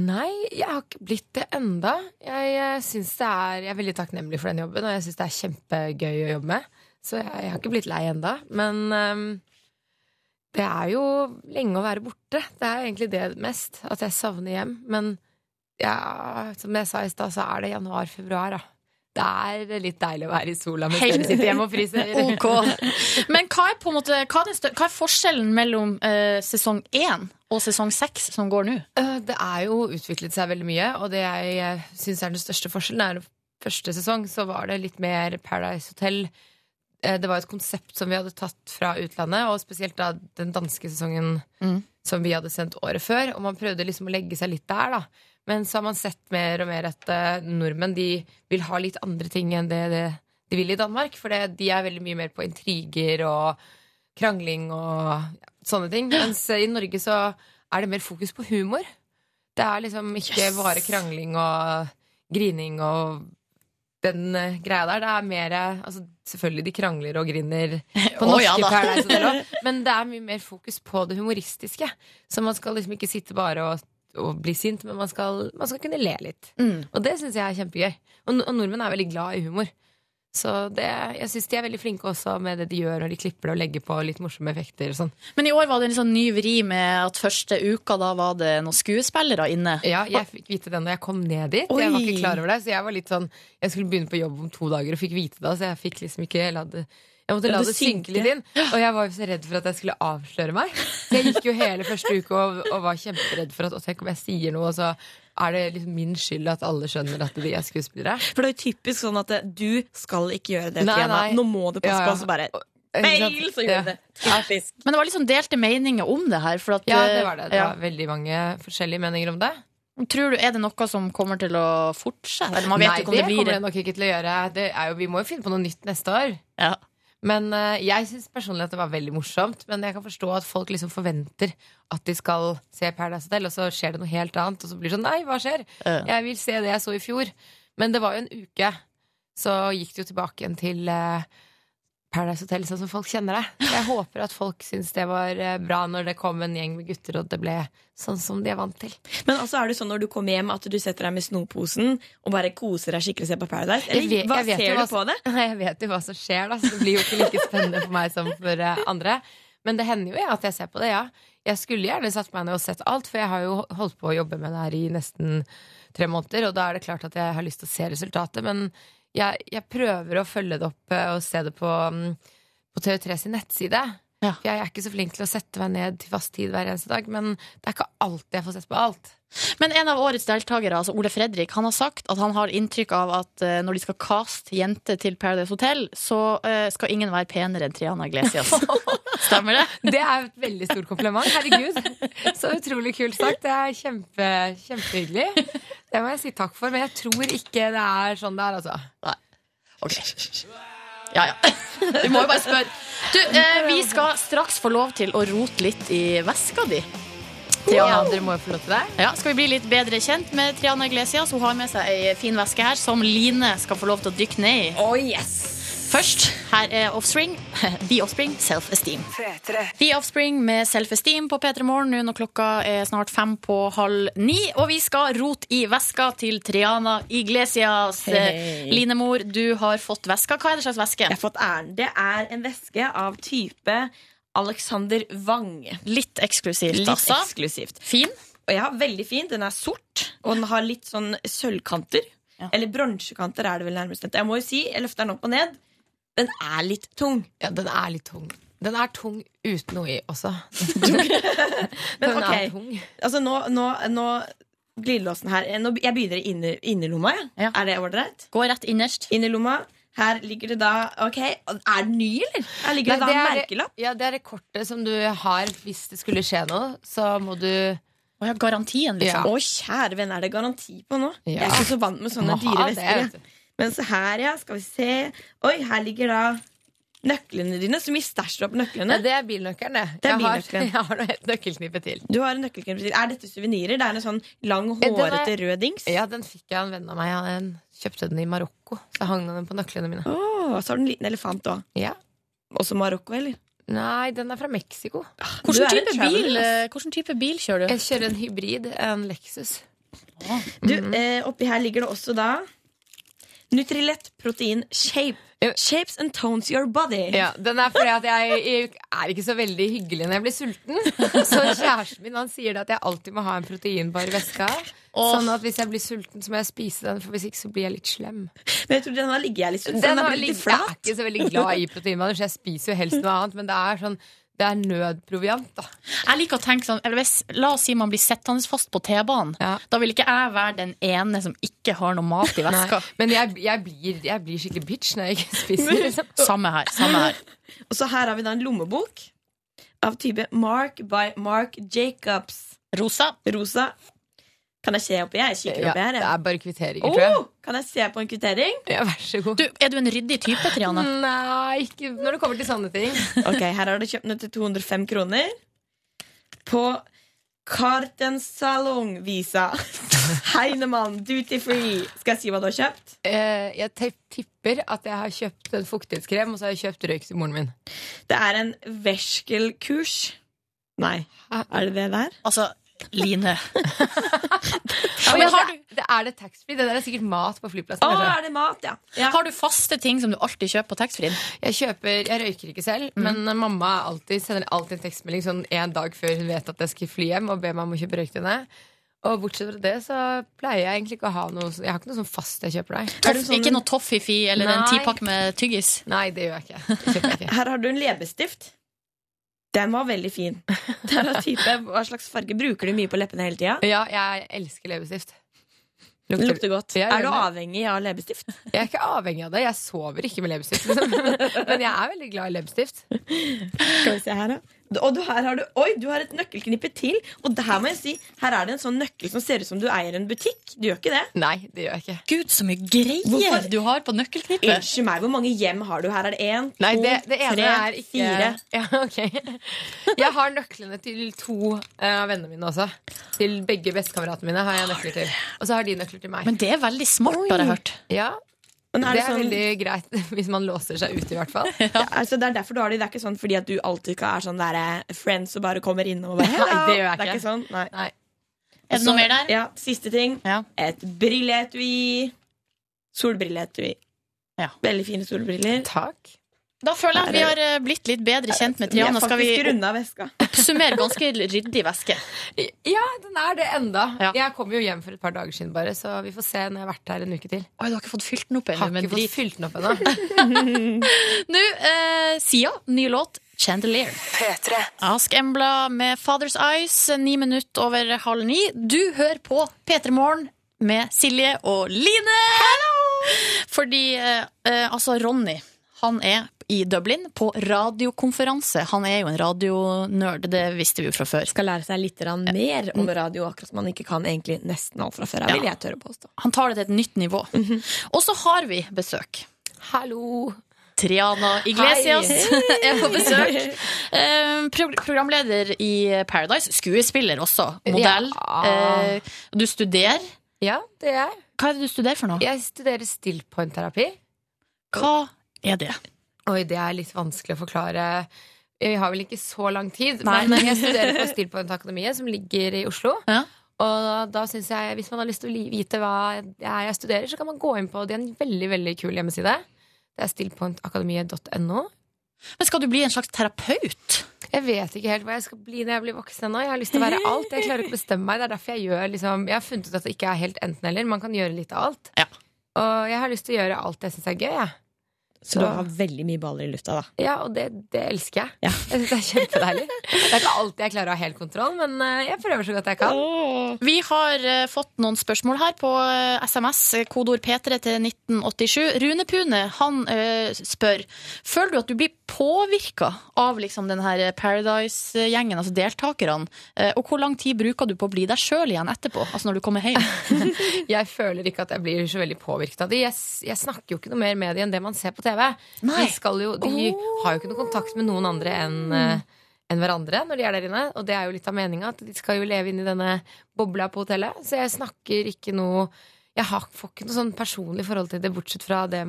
Nei, jeg har ikke blitt det enda. Jeg, jeg, synes det er, jeg er veldig takknemlig for den jobben, og jeg syns det er kjempegøy å jobbe med. Så jeg, jeg har ikke blitt lei enda. Men ehm, det er jo lenge å være borte. Det er egentlig det mest. At jeg savner hjem. Men ja, som jeg sa i stad, så er det januar-februar, da. Det er litt deilig å være i sola mens dere sitter hjemme og fryser. (laughs) Ok. Men hva er, måte, hva er, hva er forskjellen mellom uh, sesong én og sesong seks som går nå? Uh, Det er jo utviklet seg veldig mye, og det jeg syns er den største forskjellen, er første sesong så var det litt mer Paradise Hotel. Eh, Det var et konsept som vi hadde tatt fra utlandet, og spesielt da den danske sesongen Mm. som vi hadde sendt året før. Og man prøvde liksom å legge seg litt der, da. Men så har man sett mer og mer at uh, nordmenn de vil ha litt andre ting enn det, det de vil i Danmark. For det, de er veldig mye mer på intriger og krangling og ja, sånne ting. Mens i Norge så er det mer fokus på humor. Det er liksom ikke bare krangling og grining og den uh, greia der. Det er mer uh, altså, Selvfølgelig de krangler og griner på (laughs) Å, norske ja. Paradise Hotel også, (laughs) men det er mye mer fokus på det humoristiske. Så man skal liksom ikke sitte bare og, og bli sint, men man skal, man skal kunne le litt. Mm. Og det syns jeg er kjempegøy. Og, og nordmenn er veldig glad i humor. Så det, jeg syns de er veldig flinke også med det de gjør når de klipper det og legger på litt morsomme effekter og sånn. Men i år var det en sånn ny vri med at første uka da var det noen skuespillere inne. Ja, jeg fikk vite det når jeg kom ned dit. Jeg var ikke klar over det, så jeg var litt sånn Jeg skulle begynne på jobb om to dager og fikk vite det, så jeg fikk liksom ikke la det jeg måtte La det synke litt inn. Og jeg var jo så redd for at jeg skulle avsløre meg. Så jeg gikk jo hele første uke og, og var kjemperedd for at å, tenk om jeg sier noe, og så er det liksom min skyld at alle skjønner at de er skuespillere. For det er jo typisk sånn at eh, du skal ikke gjøre det, Nei, nei. Nå må du passe Ja, ja. på, så bare? Feil, så gjorde Ja. det. Typisk. Men det var liksom delte meninger om det her. For at, Ja, det var det. Det ja. var veldig mange forskjellige meninger om det. Tror du, Er det noe som kommer til å fortsette? Eller man vet Nei, ikke om det det blir kommer det nok ikke til å gjøre. Det er jo, vi må jo finne på noe nytt neste år. Ja. Men eh, jeg syns personlig at det var veldig morsomt. Men jeg kan forstå at folk liksom forventer at de skal se Paradise Hotel, og så skjer det noe helt annet. Og så blir det sånn Nei, hva skjer? Jeg vil se det jeg så i fjor. Men det var jo en uke. Så gikk det jo tilbake igjen til eh, Paradise Hotel sånn som folk kjenner det. Jeg håper at folk syns det var eh, bra når det kom en gjeng med gutter, og det ble sånn som de er vant til. Men altså er det sånn når du kommer hjem at du setter deg med snoposen og bare koser deg skikkelig og ser på Paradise? Eller Jeg vet- hva jeg ser hva du på det? (laughs) Jeg vet jo hva som skjer, da, så det blir jo ikke like spennende for meg som for eh, andre. Men det hender jo at jeg ser på det, ja. Jeg skulle gjerne satt meg ned og sett alt, for jeg har jo holdt på å jobbe med det her i nesten tre måneder, og da er det klart at jeg har lyst til å se resultatet, men jeg, jeg prøver å følge det opp eh, og se det på, mm, på TV3 sin nettside. Ja. For jeg er ikke så flink til å sette meg ned til fast tid hver eneste dag, men det er ikke alltid jeg får sett på alt. Men en av årets deltakere, altså Ole Fredrik, han har sagt at han har inntrykk av at eh, når de skal caste jenter til Paradise Hotel, så eh, skal ingen være penere enn Triana Iglesias. (laughs) Stemmer det? (laughs) Det er et veldig stort kompliment. Herregud, så utrolig kult sagt. Det er kjempe, kjempehyggelig. Det må jeg si takk for, men jeg tror ikke det er sånn det er, altså. Ok. Ja, ja. Vi må jo bare spørre. Du, eh, vi skal straks få lov til å rote litt i veska di. Ja, dere må jo få lov til det. Ja, skal vi bli litt bedre kjent med Triana Iglesias? Hun har med seg ei fin veske her som Line skal få lov til å dykke ned i. Oh, yes. Først, her er Offspring. (laughs) The Offspring, Self-Esteem. The Offspring med Self-Esteem på P3 Morgen nå når klokka er snart fem på halv ni. Og vi skal rote i veska til Triana Iglesias. Hey. hei. Linemor, du har fått veska. Hva er det slags veske? Jeg har fått æren. Det er en veske av type Alexander Wang. Litt eksklusivt, Litt altså. eksklusivt. Fin. Og ja, veldig fin. Den er sort, og den har litt sånn sølvkanter. Eller bronsekanter er det vel nærmest. Jeg må jo si, jeg løfter den opp og ned. Den er litt tung. Ja, den er litt tung. Den er tung uten noe i også. (laughs) Men ok, altså nå, nå, nå Glidelåsen her. Nå, jeg begynner i inner, innerlomma. Ja. Er det ålreit? Gå rett innerst. Innerlomma. Her ligger det da Ok, Er den ny, eller? Her ligger det da en er, merkelapp. ja, det er det kortet som du har hvis det skulle skje noe. Så må du Å ja, garantien, liksom. Å, kjære venn, er det garanti på nå? Ja. Jeg er ikke så vant med sånne dyre ha det, vesker. vet jeg. Men se her, ja. Skal vi se. Oi, her ligger da nøklene dine. Så mye stæsj du har på nøklene. Ja, det er bilnøkkelen, det. Det er jeg, har, bilnøkkelen. (laughs) jeg har et nøkkelknippe til. Du har en nøkkelknippe til. Er dette suvenirer? Det er en sånn lang, hårete rød dings. Ja, den fikk jeg av en venn av meg. Han kjøpte den i Marokko. Så hang den på nøklene mine. Åh, så har du en liten elefant òg. Ja. Også Marokko, eller? Nei, den er fra Mexico. Hvordan Du er en type, bil, eh, type bil kjører du? Jeg kjører en hybrid, en Lexus. Du, eh, oppi her ligger det også da Nutrilett protein shape. Shapes and tones your body. Ja, Den er fordi at jeg, jeg er ikke så veldig hyggelig når jeg blir sulten. Så kjæresten min han sier det at jeg alltid må ha en proteinbar i veska. Sånn at hvis jeg blir sulten, så må jeg spise den, for hvis ikke så blir jeg litt slem. Men jeg tror den har ligget jeg litt sulten. Den Den har blitt flat. jeg er ikke så veldig glad i proteinbaner, så jeg spiser jo helst noe annet. Men det er sånn det er nødproviant, da. Jeg liker å tenke sånn eller hvis, La oss si man blir sittende fast på T-banen. Da vil ikke jeg være den ene som ikke har noe mat i veska. Nei, men jeg, jeg, blir, jeg blir skikkelig bitch når jeg ikke spiser. (laughs) Samme her. samme her Og så her har vi da en lommebok av type Mark by Mark Jacobs. Rosa. Rosa. Kan jeg se oppi? Jeg kikker Ja, oppi her. det er bare kvitteringer, tror jeg. Oh, kan jeg se på en kvittering? Ja, vær så god. Du, er du en ryddig type, Triana? (laughs) Nei, ikke når det kommer til sånne ting. (laughs) Ok, Her har du kjøpt den til 205 kroner. På Kartensalong-visa (laughs) Heinemann Duty Free. Skal jeg si hva du har kjøpt? Eh, jeg tipper at jeg har kjøpt en fuktighetskrem, og så har jeg kjøpt røyk til moren min. Det er en verskelkurs. Nei, er det det der? Altså, Line. (laughs) Ja, men har du, det er det taxfree? Det der er sikkert mat på flyplassen. Å, er det mat, ja. Har du faste ting som du alltid kjøper på taxfree? Jeg kjøper, jeg røyker ikke selv, men mamma alltid, sender alltid en tekstmelding sånn en dag før hun vet at jeg skal fly hjem, og ber meg om å kjøpe røyk. Og bortsett fra det så pleier jeg egentlig ikke å ha noe Jeg har ikke noe sånn fast jeg kjøper deg. Toff, ikke noe toffifi eller en Nei. tipakke med tyggis? Nei, det gjør jeg ikke. Jeg ikke. Her har du en leppestift. Den var veldig fin. (laughs) Den type, Hva slags farge bruker du mye på leppene hele tida? Ja, jeg elsker leppestift. Lukter, lukter godt. Ja, er du avhengig av leppestift? Jeg er ikke avhengig av det. Jeg sover ikke med leppestift. Liksom. (laughs) Men jeg er veldig glad i leppestift. Skal vi se her, da. Og du, her har du, oi, du har et nøkkelknippe til. Og det her må jeg si, her er det en sånn nøkkel som ser ut som du eier en butikk. Du gjør ikke det? Nei, det gjør jeg ikke. Gud, så mye greier Hvorfor? du har på nøkkelknippet. Unnskyld meg, hvor mange hjem har du? Her er det én, Nei, to, det, det ene tre, er ikke fire. (laughs) Ja, ok Jeg har nøklene til to av uh, vennene mine også. Til begge bestekameratene mine har jeg nøkler til. Og så har de nøkler til meg. Men det er veldig smart, har jeg hørt. Ja, Men er det det er sånn- veldig greit (laughs) hvis man låser seg ute, i hvert fall. (laughs) Ja, altså, det er derfor du har det. Det er ikke sånn fordi at du alltid ikke er sånn der eh, friends og bare kommer inn og bare Nei, det gjør jeg Det er ikke. ikke sånn. Nei. Nei. Er det noe mer der? Ja, Siste ting. Ja. Et brilleetui. Solbrilleetui. Ja. Veldig fine solbriller. Takk. Da føler jeg at vi har eh, blitt litt bedre kjent med Triana. Skal vi (laughs) oppsummere ganske ryddig væske? Ja, den er det enda. Ja. Jeg kom jo hjem for et par dager siden, bare, så vi får se når jeg har vært her en uke til. Oi, du har ikke fått fylt den opp ennå Har ikke fått fylt den opp ennå. (laughs) (laughs) Nå, eh, Sia, ny låt. Chandelier. Ask Embla med Father's Eyes, ni minutter over halv ni. Du hører på P3 Morgen med Silje og Line! Fordi eh, eh, altså Ronny, han er i Dublin på radiokonferanse. Han er jo en radionerd, det visste vi jo fra før. Skal lære seg litt mer om radio, akkurat som man ikke kan egentlig nesten alt fra før. Ja. vil jeg tørre påstå. Han tar det til et nytt nivå. Og så har vi besøk. Hallo. Triana Iglesias er på besøk. (laughs) Eh, pro programleder i Paradise. Skuespiller også. Modell. Ja. Eh, du studerer. Ja, det er jeg. Hva er det du studerer for noe? Jeg studerer stillpointterapi. Hva er det? Oi, det er litt vanskelig å forklare. Vi har vel ikke så lang tid, Nei. men jeg studerer på Stillpoint Akademiet, som ligger i Oslo. Ja. Og da synes jeg, hvis man har lyst til å vite hva jeg, jeg studerer, så kan man gå inn på det er en veldig veldig kul hjemmeside. Det er stillpointakademiet.no. Men skal du bli en slags terapeut? Jeg vet ikke helt hva jeg skal bli når jeg blir voksen ennå. Jeg har lyst til å være (laughs) alt. Jeg klarer ikke å bestemme meg. Det er derfor jeg gjør liksom, Jeg har funnet ut at det ikke er helt enten-eller. Man kan gjøre litt av alt. Ja. Og jeg har lyst til å gjøre alt jeg syns er gøy. Jeg. Så du har veldig mye baller i lufta, da. Ja, og det, det elsker jeg. Jeg synes (laughs) Det er kjempedeilig. Det er ikke alltid jeg klarer å ha helt kontroll, men eh, jeg prøver så godt jeg kan. Vi har eh, fått noen spørsmål her på SMS, eh, kodeord P3 til 1987. Rune Pune han eh, spør Føler du at du blir påvirka av liksom den her Paradise-gjengen, altså deltakerne? Og hvor lang tid bruker du på å bli deg sjøl igjen etterpå? Altså når du kommer hjem? (laughs) Jeg føler ikke at jeg blir så veldig påvirket av det. Jeg, jeg snakker jo ikke noe mer med dem enn det man ser på TV. Nei. De, skal jo, de har jo ikke noe kontakt med noen andre enn eh, enn hverandre når de er der inne. Og det er jo litt av meninga, at de skal jo leve inn i denne bobla på hotellet. Så jeg snakker ikke noe Jeg har, får ikke noe sånn personlig forhold til det, bortsett fra det,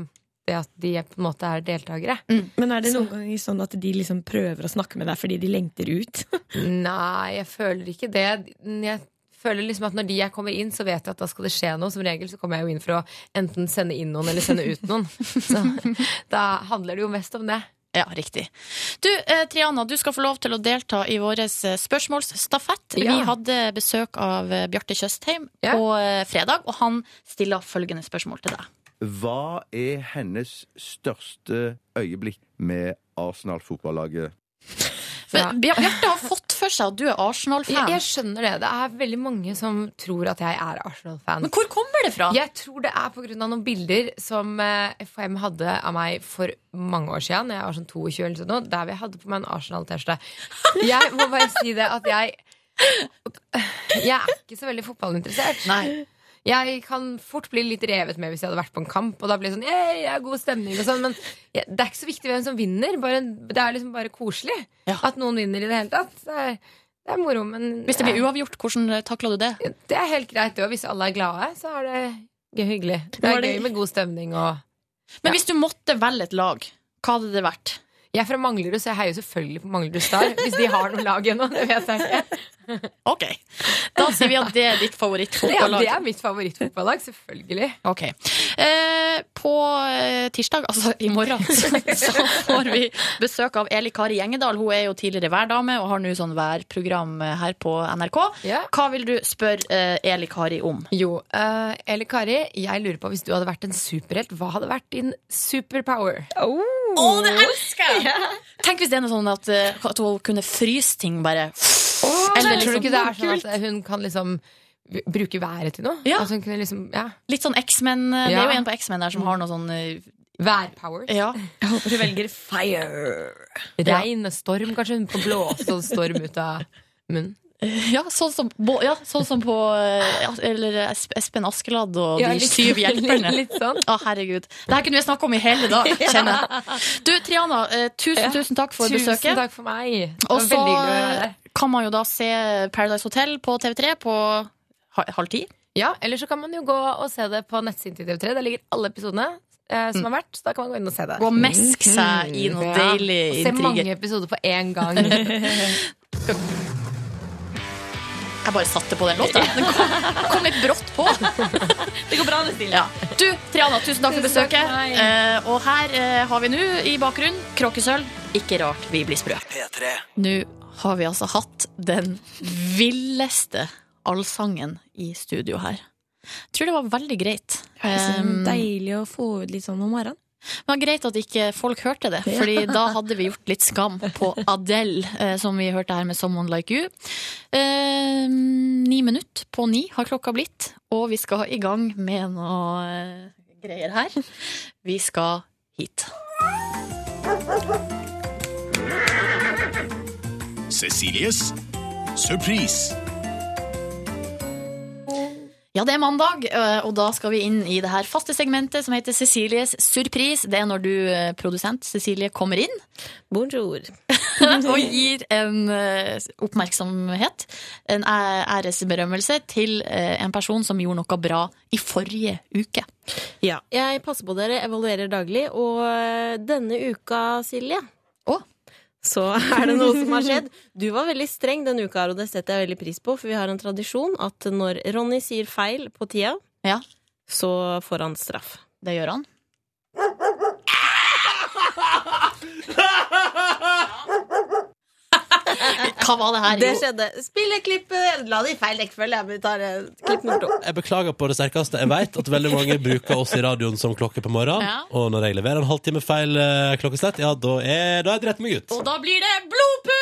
det at de på en måte er deltakere. Men er det noen ganger sånn at de liksom prøver å snakke med deg fordi de lengter ut? (laughs) Nei, jeg føler ikke det. Jeg føler liksom at Når de jeg kommer inn, så vet jeg at da skal det skje noe. Som regel så kommer jeg jo inn for å enten sende inn noen eller sende ut noen. (laughs) Så da handler det jo mest om det. Ja, riktig. Du, eh, Triana, du skal få lov til å delta i vår eh, spørsmålsstafett. Ja. Vi hadde besøk av eh, Bjarte Tjøstheim Ja. på eh, fredag, og han stiller følgende spørsmål til deg. Hva er hennes største øyeblikk med Arsenal-fotballaget? Men Bjar- Bjarte har fått for seg at du er Arsenal-fan. jeg skjønner det. Det er veldig mange som tror at jeg er Arsenal-fan. Men hvor kommer det fra? Jeg tror det er pga. noen bilder som eh, FHM hadde av meg for mange år siden. Jeg var sånn 22 eller sånn, der vi hadde på meg en Arsenal-T-skjorte. Jeg må bare si det at jeg Jeg er ikke så veldig fotballinteressert. Nei. Jeg kan fort bli litt revet med hvis jeg hadde vært på en kamp. Og da blir det sånn, jeg har god stemning og sånn Men det er ikke så viktig hvem som vinner. Bare, det er liksom bare koselig Ja. at noen vinner i det hele tatt. Det er, det er moro, men Hvis det blir uavgjort, hvordan takler du det? det er helt greit. det, Og hvis alle er glade, så er det hyggelig. Det er gøy med god stemning og Men hvis du måtte velge et lag, hva hadde det vært? Jeg er fra Manglerud, så jeg heier selvfølgelig på Manglerud Star. Hvis de har noe lag ennå, det vet jeg ikke. (laughs) Ok, Da sier vi at det er ditt Ja, favorittfotballag. det er mitt favorittfotballag, selvfølgelig. Ok. Eh, på eh, tirsdag, altså i morgen, (laughs) så, får vi besøk av Eli Kari Gjengedal. Hun er jo tidligere værdame og har nå sånn værprogram eh, her på NRK. Ja. Hva vil du spørre eh, Eli Kari om? Jo, eh, Eli Kari, jeg lurer på hvis du hadde vært en superhelt, hva hadde vært din superpower? Å, det elsker jeg! Tenk hvis det er noe sånn at, eh, at hun kunne fryse ting bare Eller liksom- tror du liksom- ikke det er sånn at hun kan liksom bruke været til noe? Ja. Altså, hun kunne liksom, ja. Litt sånn X-Men. eh, Det er jo en på X-Men der som har noe sånn eh, Værpower. Ja. Jeg håper du velger fire. Regn, og storm, kanskje. Hun får blåse og storm ut av munnen. (laughs) Ja, sånn som, ja, sånn som på eh, ja, Eller Espen Askeladd og Ja, De syv (laughs) hjelperne. Litt sånn. Å, herregud. Det her kunne vi snakke om i hele dag, (laughs) kjenner jeg. Du, Triana, eh, tusen, tusen takk for Tusen besøket. takk for meg. Og så kan man jo da se Paradise Hotel på TV3 på halv ti. Ja, eller så kan man jo gå og se det på nettsiden til TV3. Der ligger alle episodene eh, som har vært. Så da kan man gå inn og se det. Gå og meske seg i noe Ja, deilig intriger. Se mange episoder på én gang. Jeg bare satte på den låta. Den kom, kom litt brått på. (laughs) Det går bra, det, stilen. Ja. Du, Triana, tusen takk for besøket. Eh, og her eh, har vi nå i bakgrunnen Kråkesølv. Ikke rart vi blir sprø. P3. Nå har vi altså hatt den villeste allsangen i studio her. Jeg tror det var veldig greit. Um, Deilig å få ut litt sånn om morgenen. Det var greit at ikke folk hørte det, Fordi da hadde vi gjort litt skam på Adele, eh, som vi hørte her med 'Someone Like You'. Eh, ni minutter på ni har klokka blitt, og vi skal i gang med noe eh, greier her. Vi skal hit. Cecilies surprise. Ja, det er mandag, eh, og da skal vi inn i det her faste segmentet som heter Cecilies surprise. Det er når du, eh, produsent Cecilie, kommer inn Bonjour. (laughs) og gir en eh, oppmerksomhet, en æresberømmelse, til en person som gjorde noe bra i forrige uke. Ja. Jeg passer på dere, evaluerer daglig, og denne uka, Silje Å. Så er det noe som har skjedd. (laughs) Du var veldig streng denne uka, og det setter jeg veldig pris på, for vi har en tradisjon at når Ronny sier feil på tida, Ja, så får han straff. det gjør han. (laughs) Hva var det her? Det skjedde. Spilleklippet La det i feil rekkefølge. Vi tar eh, klipp nummer to. Jeg beklager på det sterkeste. Jeg vet at veldig mange bruker oss i radioen som klokke på morgenen. Ja. Og når jeg leverer en halvtime feil eh, klokkeslett, ja, da er da er jeg dritt meg ut. Og da blir det blodpupp!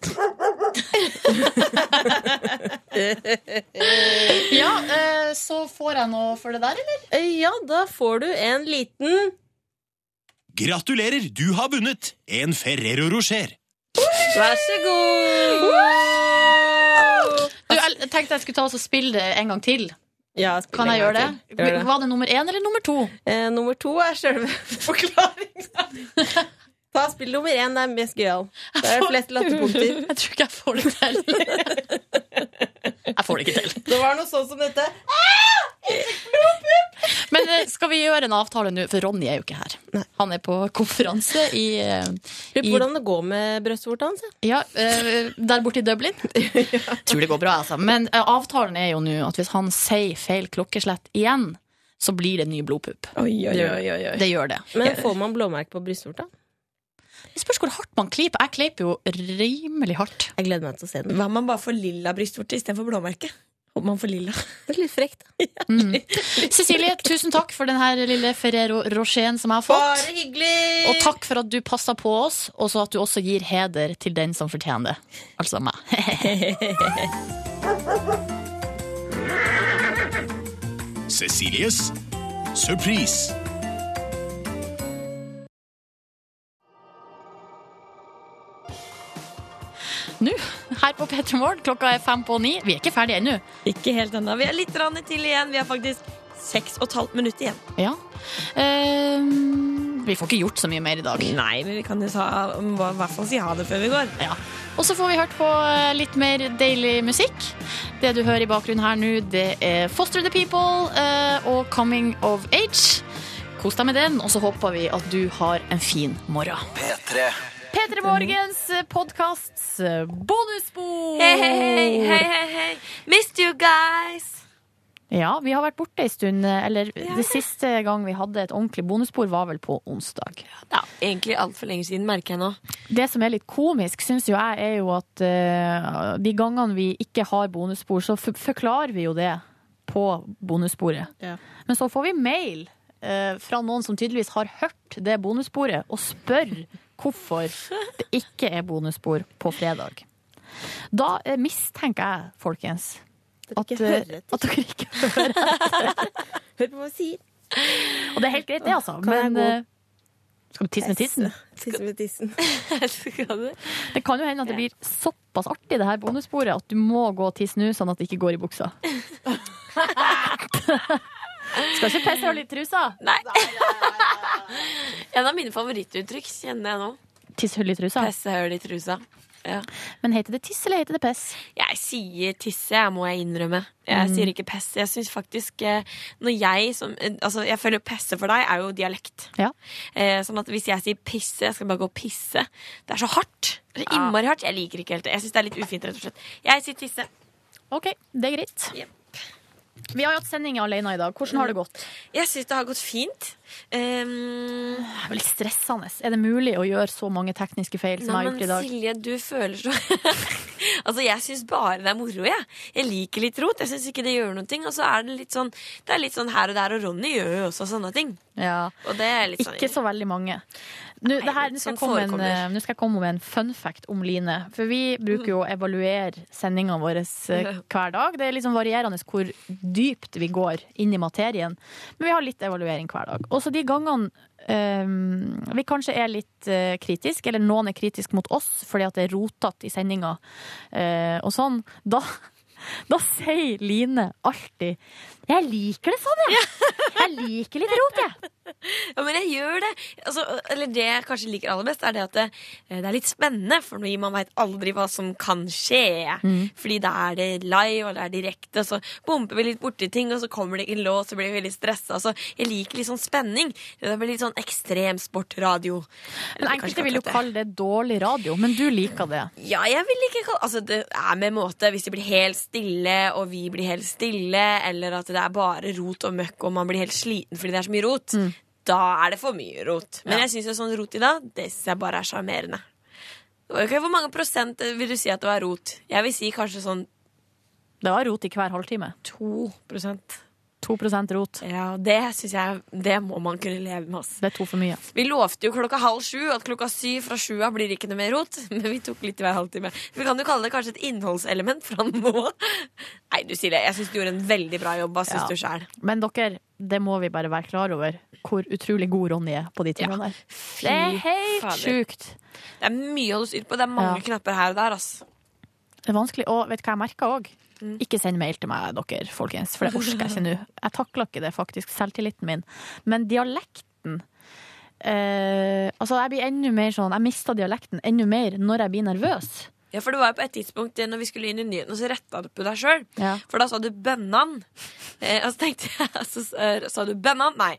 (laughs) ja, eh, så får jeg noe for det der, eller? Eh, Ja, da får du en liten Gratulerer, du har vunnet en Ferrero Rocher. Vær så god! Du, jeg tenkte jeg skulle ta oss og spille det en gang til. Ja, Kan jeg gjøre det? Gjør det. Var det nummer én eller nummer to? Eh, nummer to er selve (laughs) forklaringa. (laughs) Ta spill nummer én, det er mest gøyal. Det er flest latterpunkter. (laughs) Jeg tror ikke jeg får det til. Jeg får det ikke til. Det var noe sånn som dette. Men eh, skal vi gjøre en avtale nå? For Ronny er jo ikke her. Han er på konferanse i, eh, i hvordan det går med brystvorta hans. Ja, eh, der borte i Dublin. (laughs) Tror det går bra, altså. Men avtalen er jo nå at hvis han sier feil klokkeslett igjen, så blir det ny blodpupp. Det gjør det. Men får man blåmerke på brystvorta? Det spørs hvor hardt man klyper. Jeg klyper jo rimelig hardt. Jeg gleder meg til å se den. Hva om man bare får lilla brystvorte istedenfor blåmerke? Håper man får lilla. (laughs) Det er litt frekt. da. Mm. Cecilie, tusen takk for den her lille Ferrero Rocheren som jeg har fått. Bare hyggelig! Og takk for at du passa på oss, og så at du også gir heder til den som fortjener det. Altså meg. (laughs) Cecilies surprise. Nå, her på P3 Morgen, klokka er fem på ni. Vi er ikke ferdige ennå. Ikke helt ennå. Vi er litt til igjen. Vi har faktisk seks og et halvt minutt igjen. Ja. Ehm, vi får ikke gjort så mye mer i dag. Nei, men vi kan jo ta, i hvert fall si ha det før vi går. Ja. Og så får vi hørt på eh, litt mer deilig musikk. Det du hører i bakgrunnen her nå, det er Foster the People uh, og Coming of Age. Kos deg med den, og så håper vi at du har en fin morgen. P3. P3 Morgens podkasts bonusspor! Hei, hei, hei, hei, hei. Missed you guys! Ja, vi har vært borte en stund. Eller det siste gang vi hadde et ordentlig bonusspor, var vel på onsdag. Ja, egentlig altfor lenge siden, merker jeg nå. Det som er litt komisk, syns jo jeg, er jo at uh, de gangene vi ikke har bonusspor, så forklarer vi jo det på bonussporet. Ja. Men så får vi mail uh, fra noen som tydeligvis har hørt det bonussporet, og spør hvorfor det ikke er bonusspor på fredag. Da eh, mistenker jeg, folkens, at, ikke eh, hører etter. at dere ikke hører (laughs) Hør på hva jeg sier. Og det er helt greit, det, altså. Kan Men eh, skal du tisse med tissen? Tisse med tissen. (laughs) Det kan jo hende at det blir såpass artig, det her bonussporet, at du må gå og tisse nå, sånn at det ikke går i buksa. (laughs) Skal ikke pisse hull i trusa? Nei. (laughs) en av mine favorittuttrykk kjenner jeg nå. Tisshull i trusa? Pessehull i trusa. Ja. Men heter det tiss, eller heter det pess? Jeg sier tisse, jeg må jeg innrømme. Jeg Mm. sier ikke pess. Jeg syns faktisk eh, Når jeg som eh, Altså, jeg føler pesse for deg er jo dialekt. Ja. Eh, sånn at hvis jeg sier pisse, jeg skal bare gå og pisse. Det er så hardt. Det er så innmari hardt. Jeg liker ikke helt det. Jeg syns det er litt ufint, rett og slett. Jeg sier tisse. OK, det er greit. Vi har jo hatt sending alene i dag. Hvordan har det gått? Jeg syns det har gått fint. Um, Det er litt stressende. Er det mulig å gjøre så mange tekniske feil som jeg har gjort i dag? Silje, du føler så (laughs) Altså, jeg syns bare det er moro, jeg. Jeg liker litt rot. Jeg syns ikke det gjør ting. Og så er det litt sånn Det er litt sånn her og der, og Ronny gjør jo også sånne ting. Ja. Og det er litt sånn Ikke så veldig mange. Nå, det her, nå, skal sånn en, eh, nå skal jeg komme med en fun fact om Line. For vi bruker jo å evaluere sendingene våre eh, (laughs) hver dag. Det er liksom varierende hvor dypt vi går inn i materien. Men vi har litt evaluering hver dag. Og så de gangene eh, vi kanskje er litt uh, kritiske, eller noen er kritisk mot oss fordi at det er rotete i sendinga eh, og sånn, da (laughs) da sier Line alltid 'Jeg liker det sånn, jeg'. Jeg liker litt rot, jeg. (laughs) Ja, men jeg gjør det. Altså, eller det jeg kanskje liker aller best, er det at det, eh, det er litt spennende. For man veit aldri hva som kan skje. Fordi da er det live, og det er direkte, og så bomper vi litt borti ting, og så kommer det ikke en låt, så blir vi veldig stressa. Så jeg liker litt sånn spenning. Det blir litt sånn ekstremsportradio. Men Enkelte vil jo kalle det dårlig radio, men du liker det. Ja, jeg vil ikke kalle Altså, det er med måte hvis det blir helt stille, og vi blir helt stille, eller at det er bare rot og møkk, og man blir helt sliten fordi det er så mye rot. Da er det for mye rot. Men Ja. jeg syns jo sånn rot i dag, det synes jeg bare er sjarmerende. Okay, Hvor mange prosent vil du si at det var rot? Jeg vil si kanskje sånn Det var rot i hver halvtime. to prosent. 2% rot. Ja, det syns jeg Det må man kunne leve med. Oss. Det er to for mye. Vi lovte jo klokka halv sju at klokka syv fra sju blir ikke noe mer rot. (laughs) Men vi tok litt i hver halvtime. Vi kan jo kalle det kanskje et innholdselement fra nå. (laughs) Nei, du Silje, jeg syns du gjorde en veldig bra jobb. Hva syns Ja. du sjæl? Men dere, det må vi bare være klar over hvor utrolig god Ronny er på de tingene der. Det er helt sjukt. Det er mye å holde styr på. Det er mange Ja. knapper her og der. altså. Det er vanskelig. Og vet du hva jeg merka òg? Ikke send mail til meg, dere, folkens, for det orker jeg ikke nå. Jeg takler ikke det, faktisk. Selvtilliten min. Men dialekten eh, Altså, jeg blir enda mer sånn Jeg mister dialekten enda mer når jeg blir nervøs. Ja, for det var jo på et tidspunkt eh, når vi skulle inn i nyhetene, så retta du på deg sjøl. Ja. For da sa du 'bønnan'. Eh, og så tenkte jeg (laughs) Så eh, sa du 'bønnan'. Nei.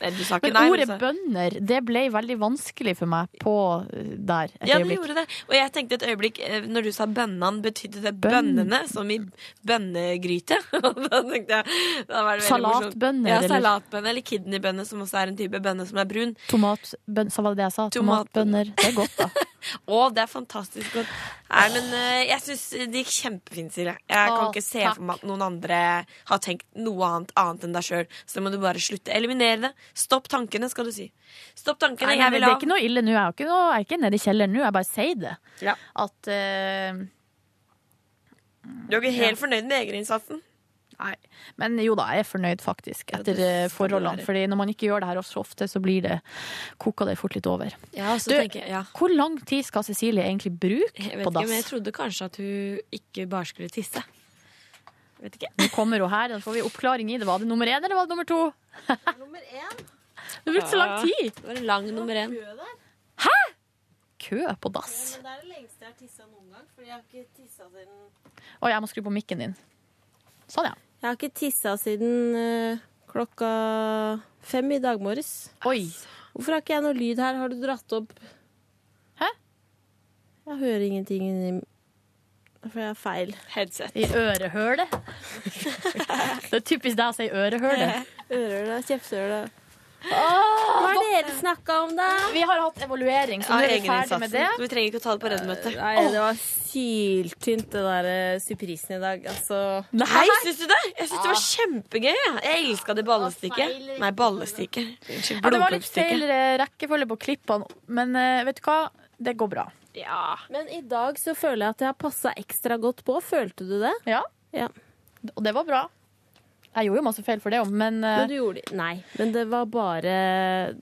Eh, Du sa ikke Men ordet bønder, det ble veldig vanskelig for meg på eh, der et Ja, det øyeblikk. gjorde det. Og jeg tenkte et øyeblikk eh, Når du sa 'bønnan', betydde det Bønn. bønnene, som i bønnegryte? (laughs) Da tenkte jeg da var det. Salatbønner, Ja, eller- salatbønner, eller kidneybønner, som også er en type bønne som er brun. Tomatbønner, sa var det det jeg sa? Tomatbønner. Det er godt, da. (laughs) Å, det er fantastisk godt. Nei, men jeg syns det gikk kjempefint, Silje. Jeg kan Å, ikke se takk. for meg at noen andre har tenkt noe annet, annet enn deg sjøl. Så må du bare slutte. Eliminere det. Stopp tankene, skal du si. Stopp tankene. Nei, jeg vil ha det er ikke noe ille nå. Jeg er ikke, noe, jeg er ikke nede i kjelleren nå. Jeg bare sier det. Ja. At uh, Du er ikke helt fornøyd med egeninnsatsen? Nei. Men jo da, jeg er fornøyd faktisk etter det eh, forholdene. Fordi når man ikke gjør det her så ofte, så blir det koker det fort litt over. Ja, så Du, jeg, ja. Hvor lang tid skal Cecilie egentlig bruke på ikke, men jeg trodde kanskje at hun ikke bare skulle tisse. Vet ikke. Nå kommer hun her, da får vi oppklaring i det. Var det nummer én, eller var det nummer to? Nummer én. Du brukte så lang tid! Det var en lang nummer én. Kø på dass. Det er det lengste jeg har tissa noen gang. Fordi jeg har ikke tissa siden Å, jeg må skru på mikken din. Sånn, ja. Jeg har ikke tissa siden uh, klokka fem i dag morges. Oi. Hvorfor har ikke jeg noe lyd her? Har du dratt opp Hæ? Jeg hører ingenting inni For jeg har feil headset. I ørehølet. (laughs) det er typisk deg å si ørehølet. (laughs) Ørehøle, Oh, Hva har dere snakka om, da? Vi har hatt evaluering, så ja, nå er vi ferdig med det. Vi trenger ikke å ta det på Redd-møtet. Nei, det var syltynt, det der eh, surprisen i dag. Altså Nei, syns du det? Jeg syns det var kjempegøy. jeg. Jeg elska det ballestikket. Nei, ballestikket. Unnskyld. Ja, det var litt feil eh, rekkefølge på klippene, men uh, vet du hva? Det går bra. Ja. Men i dag så føler jeg at jeg har passa ekstra godt på. Følte du det? Ja. Ja. Og det var bra. Jeg gjorde jo masse feil for det òg, men, eh, Men du gjorde det. Nei, men det var bare,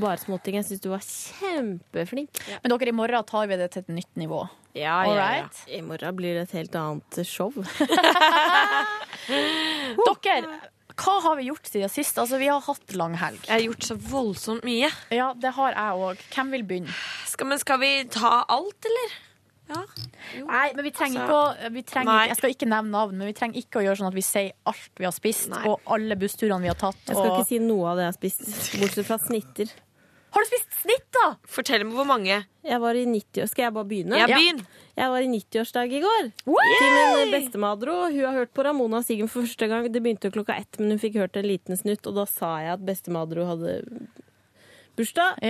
bare småting. Jeg syns du var kjempeflink. men dere, i morgen tar vi det til et nytt nivå. Ja, All ja, ja. I morgen blir det et helt annet show. (laughs) (laughs) Dere, hva har vi gjort siden sist? Altså, Vi har hatt lang helg. Jeg har gjort så voldsomt mye. Ja, det har jeg òg. Hvem vil begynne? Skal, men skal vi ta alt, eller? Nei, men vi trenger Altså, ikke å vi trenger, nei. Jeg skal ikke nevne navn, men vi trenger ikke å gjøre sånn at vi sier alt vi har spist, og alle bussturene vi har tatt. Jeg skal og... ikke si noe av det jeg har spist, bortsett fra snitter. Har du spist snitt, da? Fortell meg hvor mange. Jeg var i 90 Skal jeg bare begynne? Ja, begynn. Jeg var i 90-årsdag i går. Til min bestemadro. Hun har hørt på Ramona og Sigurd for første gang. Det begynte klokka ett, men hun fikk hørt en liten snutt, og da sa jeg at bestemadro hadde bursdag.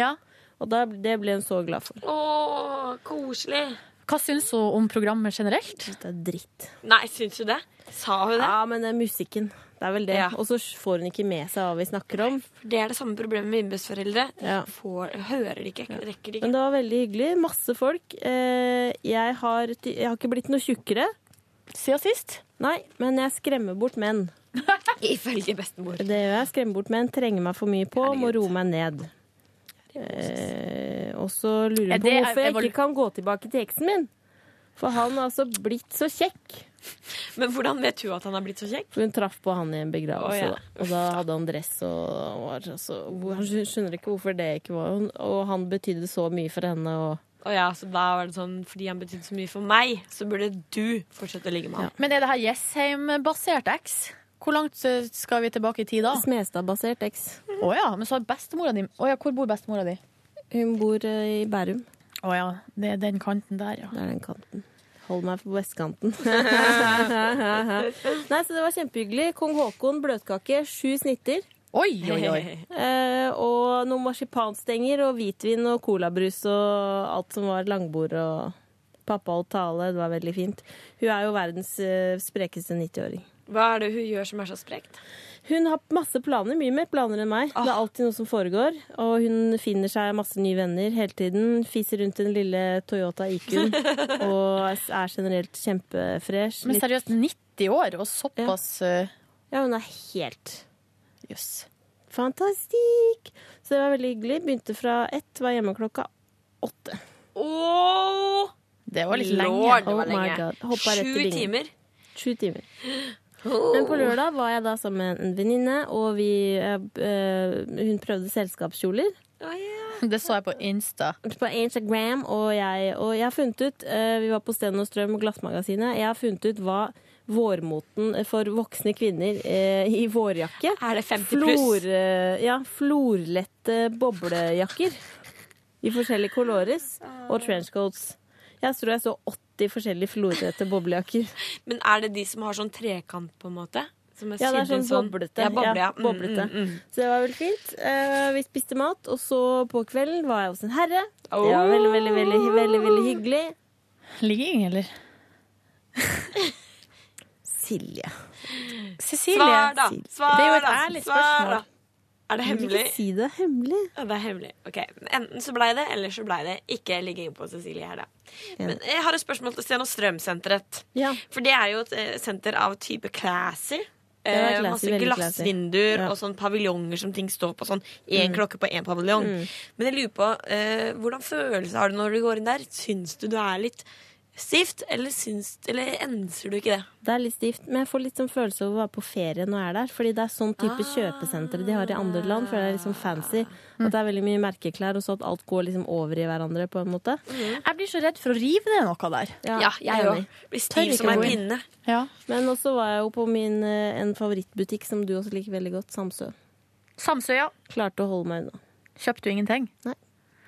Og da, det ble hun så glad for. Å, koselig. Hva syns hun om programmet generelt? Det er dritt. Nei, syns du det? Sa hun det? Ja, men det er musikken. Det er vel det. Ja. Og så får hun ikke med seg hva vi snakker om. Det er det samme problemet med. De Ja. får, hører de ikke. Rekker de ikke. Men det var veldig hyggelig. Masse folk. Eh, jeg, har, jeg har ikke blitt noe tjukkere. Siden sist? Nei, men jeg skremmer bort menn. (laughs) Ifølge bestemor. Det gjør jeg. Skremmer bort menn, trenger meg for mye på, må roe meg ned. Eh, og så lurer Er hun på hvorfor jeg ikke kan gå tilbake til eksen min. For han har altså blitt så kjekk. (laughs) Men hvordan vet hun at han har blitt så kjekk? For hun traff på han i en begravelse, Oh, ja. da. Og da hadde han dress og var så Han skjønner ikke hvorfor det ikke var Og han betydde så mye for henne og Oh ja, så da var det sånn fordi han betydde så mye for meg, så burde du fortsette å ligge med han. Men er det her Jessheim-basert X? Hvor langt eh, skal vi tilbake i tid da? Smestad-basert eks. Å ja, men så har bestemora di oh, ja, hvor bor bestemora di? Hun bor eh, i Bærum. Å ja, det er den kanten der, ja. Det er den kanten. Hold meg på vestkanten. (laughs) Nei, så det var kjempehyggelig. Kong Haakon bløtkake, sju snitter. Oi, oi, oi. (laughs) Eh, og noen marsipanstenger og hvitvin og colabrus og alt som var langbord og pappa holdt tale. Det var veldig fint. Hun er jo verdens eh, sprekeste 90-åring. Hva er det hun gjør som er så sprekt? Hun har masse planer, mye mer planer enn meg. Det er alltid noe som foregår. Og hun finner seg masse nye venner hele tiden. Fiser rundt den lille Toyota IQ-en (laughs) og er generelt kjempefresh. Men seriøst, 90 år og såpass Ja, Ja, hun er helt Jøss. Fantastisk! Så det var veldig hyggelig. Begynte fra ett, var hjemme klokka åtte. Åh! Det var litt Lord, lenge. det var Oh my lenge. I Sju timer. Sju timer. Men på lørdag var jeg da sammen med en venninne, og vi, eh, eh, hun prøvde selskapskjoler. Det så jeg på Insta. På Instagram, og jeg, og jeg har funnet ut eh, Vi var på Sten og Strøm og Glassmagasinet. Jeg har funnet ut hva vårmoten for voksne kvinner eh, i vårjakke Er det 50 pluss? Flor, eh, ja, florlette boblejakker. I forskjellige colores. Og trenchcoats. Jeg tror jeg så 80 forskjellige florete boblejakker. (laughs) Men er det de som har sånn trekant, på en måte? Som Ja, det er sånn, sånn boblete. Ja, boble, ja. Mm, boblete. Mm, mm. Så det var veldig fint. Uh, vi spiste mat, og så på kvelden var jeg hos en herre. Det var veldig, veldig, veldig, veldig, veldig hyggelig. Ligging, eller? (laughs) Silje. Cecilie. Svar, da! Svar, Det er jo et da. ærlig Svar, spørsmål. Er det Jeg vil ikke si det hemmelig. Ja, det er hemmelig. Ok, Enten så blei det, eller så blei det ikke ligging på Cecilie her, da. Men jeg har et spørsmål til Sten og Strøm-senteret. For det er jo et eh, senter av type classy. Eh, classy, masse glassvinduer Ja. og sånn paviljonger som ting står på. Sånn én Mm. klokke på én paviljong. Mm. Men jeg lurer på, eh, hvordan følelse har du når du går inn der? Syns du du er litt stivt, eller, syns, eller enser du ikke det? Det er litt stivt, men jeg får litt sånn følelse av å være på ferie når jeg er der. Fordi det er sånn type Ah. kjøpesentre de har i andre land. For det er liksom fancy. At det er veldig mye merkeklær, og så at alt går liksom over i hverandre på en måte. Jeg blir så redd for å rive ned noe der. Ja, jeg òg. Blir stiv som ei pinne. Men også var jeg jo på min, eh, en favorittbutikk som du også liker veldig godt, Samsø. Samsø, ja. Klarte å holde meg unna. Kjøpte du ingenting? Nei.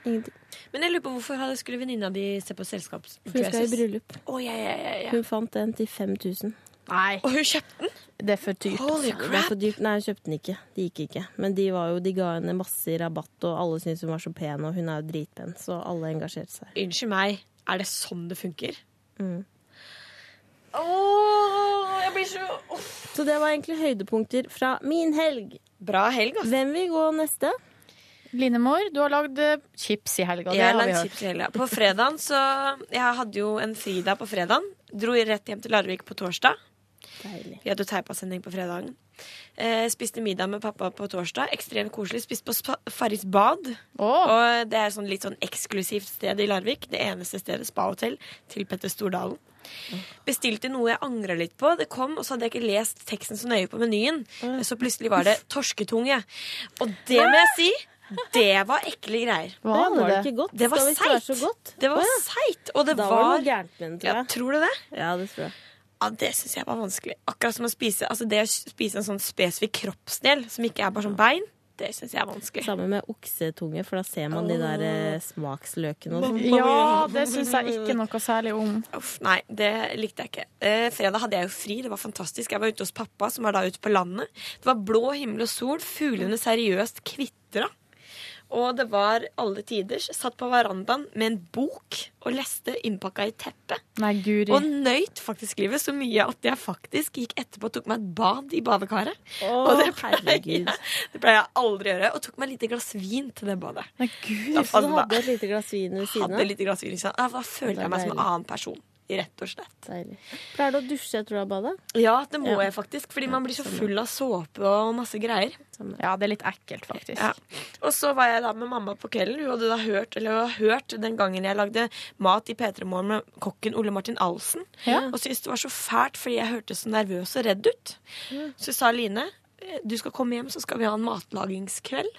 Ingenting. Men jeg lurer på hvorfor skulle venninna di se på selskaps... For hun skal i bryllup. Oh, ja, ja, ja. Hun fant den til 5000. Nei. Og hun kjøpte den? Det er for dyrt. Holy er for dyrt. Nei, hun kjøpte den ikke. Det gikk ikke. Men de, var jo, de ga henne masse rabatt, og alle syntes hun var så pen, og hun er jo dritpen, så alle engasjerte seg. Unnskyld meg, er det sånn det funker? Mm. Oh, jeg blir så Så det var egentlig høydepunkter fra min helg. Bra helg, altså. Hvem vil gå neste? Linemor, du har lagd eh, chips i helga. Det Jeg har vi chips i helga. På fredagen så Jeg hadde jo en fridag på fredagen. Dro rett hjem til Larvik på torsdag. Deilig. Vi hadde teipasending på fredagen. Eh, spiste middag med pappa på torsdag. Ekstremt koselig. Spiste på Farris bad. Og det er sånn litt sånn eksklusivt sted i Larvik. Det eneste stedet, spahotell, til Petter Stordalen. Bestilte noe jeg angra litt på. Det kom, og så hadde jeg ikke lest teksten så nøye på menyen. Så plutselig var det (laughs) torsketunge. Og det må jeg si, det var ekle greier. Hva men var det det? ikke godt? Det var seigt. Det var seigt. Og det Da var, var noe gærent med den, tror Ja, tror du det? Ja, det tror jeg. Ja, Det syns jeg var vanskelig. Akkurat som å spise Altså det å spise en sånn spesifikk kroppsdel som ikke er bare sånn bein, det syns jeg er vanskelig. Sammen med oksetunge, for da ser man de der eh, smaksløkene og sånn. Ja, det syns jeg ikke noe særlig om. Uff, nei, det likte jeg ikke. Eh, fredag hadde jeg jo fri. Det var fantastisk. Jeg var ute hos pappa, som var da ute på landet. Det var blå himmel og sol. Fuglene seriøst kvitra. Og det var alle tiders. Satt på verandaen med en bok og leste innpakka i teppet. Nei, guri. Og nøyt faktisk livet så mye at jeg faktisk gikk etterpå og tok meg et bad i badekaret. Åh, og det pleier, jeg, (laughs) det pleier jeg aldri å gjøre. Og tok meg et lite glass vin til det badet. Nei, gud. Så du hadde et lite glass vin ved siden hadde av? litt glass vin i siden Da følte jeg meg som en annen person. Rett og slett. Deilig. Pleier du å dusje etter du har badet? Ja, det må Ja. jeg faktisk. Fordi man blir så full av såpe og masse greier. Ja, det er litt ekkelt, faktisk. Ja. Og så var jeg da med mamma på kvelden. Hun hadde da hørt eller hørt den gangen jeg lagde mat i P3 Morgen med kokken Ole Martin Alsen. Ja. Og syntes det var så fælt fordi jeg hørtes så nervøs og redd ut. Så sa Line eh, du skal komme hjem, så skal vi ha en matlagingskveld.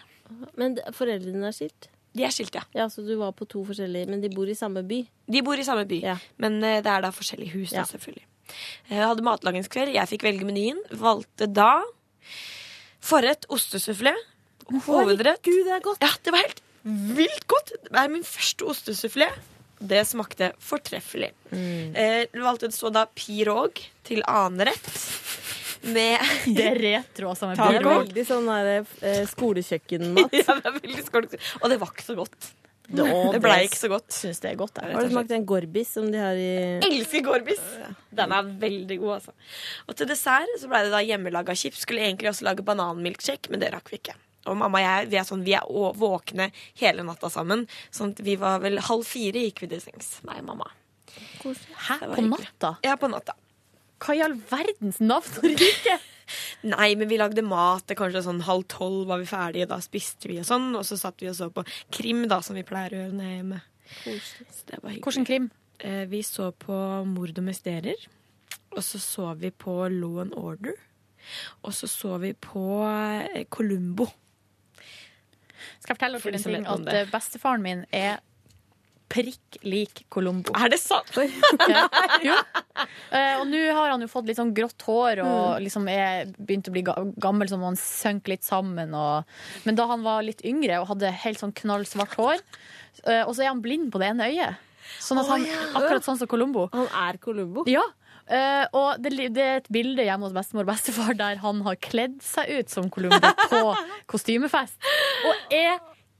Men foreldrene dine er skilt? De er skilt, ja. Ja, Så du var på to forskjellige, men de bor i samme by? De bor i samme by, men eh, det er da forskjellige hus, da, Ja. selvfølgelig. Jeg hadde matlagingskveld. Jeg fikk velge menyen. Valgte da forrett ostesufflé. Hovedrett. Gud, det er godt! Ja, det var helt vilt godt. Det er min første ostesufflé. Det smakte fortreffelig. Mm. Eh, valgte så da pirog til annen rett. Med Det er retro, altså. Med Det er veldig sånn der, eh, skolekjøkkenmat. (laughs) ja, det er veldig skål. Og det var ikke så godt. Det, Det ble ikke så godt. Syns det er godt, Der, Har du smakt en Gorbis som de har i Elsker Gorbis. Den er veldig god, altså. Og til dessert så ble det da hjemmelaga chips. Skulle egentlig også lage bananmilkshake, men det rakk vi ikke. Og mamma og jeg vi er, sånn, vi er våkne hele natta sammen. Sånn at vi var vel halv fire gikk vi til sengs. Nei, mamma. Hæ? På natta? Ja, på natta. Hva i all verdens navn og rike? (laughs) Nei, men vi lagde mat. Kanskje sånn halv tolv var vi ferdige. Da spiste vi og sånn. Og så satt vi og så på krim, da, som vi pleier å gjøre når jeg er hjemme. Hvordan krim? Eh, vi så på Mord og mysterier. Og så så vi på Law and Order. Og så så vi på eh, Columbo. Skal jeg fortelle dere en ting? At eh, bestefaren min er prikk lik Columbo. Er det sant? (laughs) Ja. Jo. Eh, og nå har han jo fått litt sånn grått hår Mm. og liksom er begynt å bli gammel, som han sank litt sammen. Og... Men da han var litt yngre og hadde helt sånn knallsvart hår, eh, og så er han blind på det ene øyet. Sånn at han. Akkurat sånn som Columbo. Han er Columbo? Ja. Uh, og det, det er et bilde hjemme hos bestemor og bestefar der han har kledd seg ut som Columbo på (laughs) kostymefest. Og er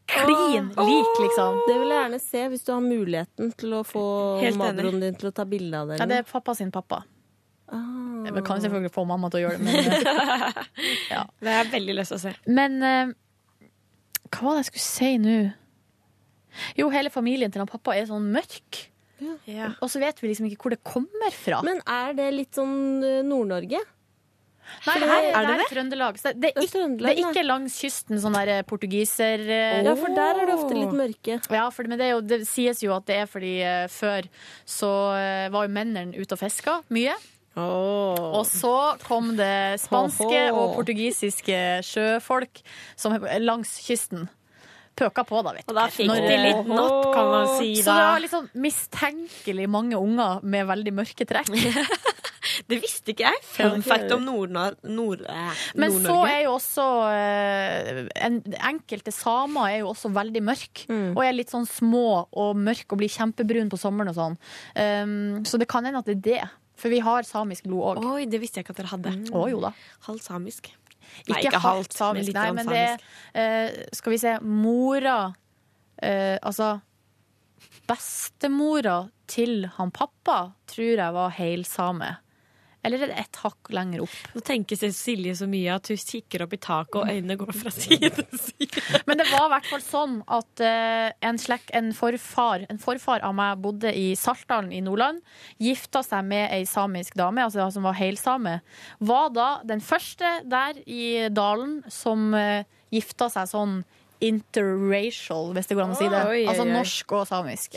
klin lik, liksom. Det vil jeg gjerne se, hvis du har muligheten til å få Helt din til å ta bilde av det. Ja, det er pappa sin pappa. Ah. Jeg kan selvfølgelig få mamma til å gjøre det, men eh, (laughs) ja. Det har jeg veldig lyst til å se. Men uh, hva var det jeg skulle si nå? Jo, hele familien til han pappa er sånn mørk. Og så vet vi liksom ikke hvor det kommer fra. Men er det litt sånn eh, Nord-Norge? Nei, her, det, det- er, det det er det? Trøndelag. Så det, er Trøndelag, det er ikke langs kysten, sånn der portugiser... eh, Ja, for der er det ofte litt mørke. Ja, for, men det, jo, det sies jo at det er fordi eh, før så eh, var jo mennene ute og fiska mye. Og så kom det spanske Oho. og portugisiske sjøfolk som langs kysten. Pøka på, da, vet du. Og da fikk de litt napp, kan man si Så det var liksom mistenkelig mange unger med veldig mørke trekk. (laughs) Det visste ikke jeg. Fun fact om Nord-Norge. Nord, eh, Men så er jo også eh, en, Enkelte samer er jo også veldig mørke. Mm. Og er litt sånn små og mørke og blir kjempebrun på sommeren og sånn. Um, så det kan hende at det er det. For vi har samisk blod òg. Oi, det visste jeg ikke at dere hadde. Å jo da. Halv samisk. Ikke, Nei, ikke halvt, samisk, nei, men det er eh, Skal vi se Mora uh, Altså Bestemora til han pappa tror jeg var heilsame. Eller er det ett hakk lenger opp? Nå tenker Silje så mye at hun kikker opp i taket, og øynene går fra (laughs) side til side. Men det var i hvert fall sånn at uh, en, slek, en, forfar, en forfar av meg bodde i Saltdalen i Nordland. Gifta seg med ei samisk dame, altså som var helsame. Var da den første der i dalen som uh, gifta seg sånn interracial, hvis det går an å si det. Oi, oi, Altså norsk og samisk.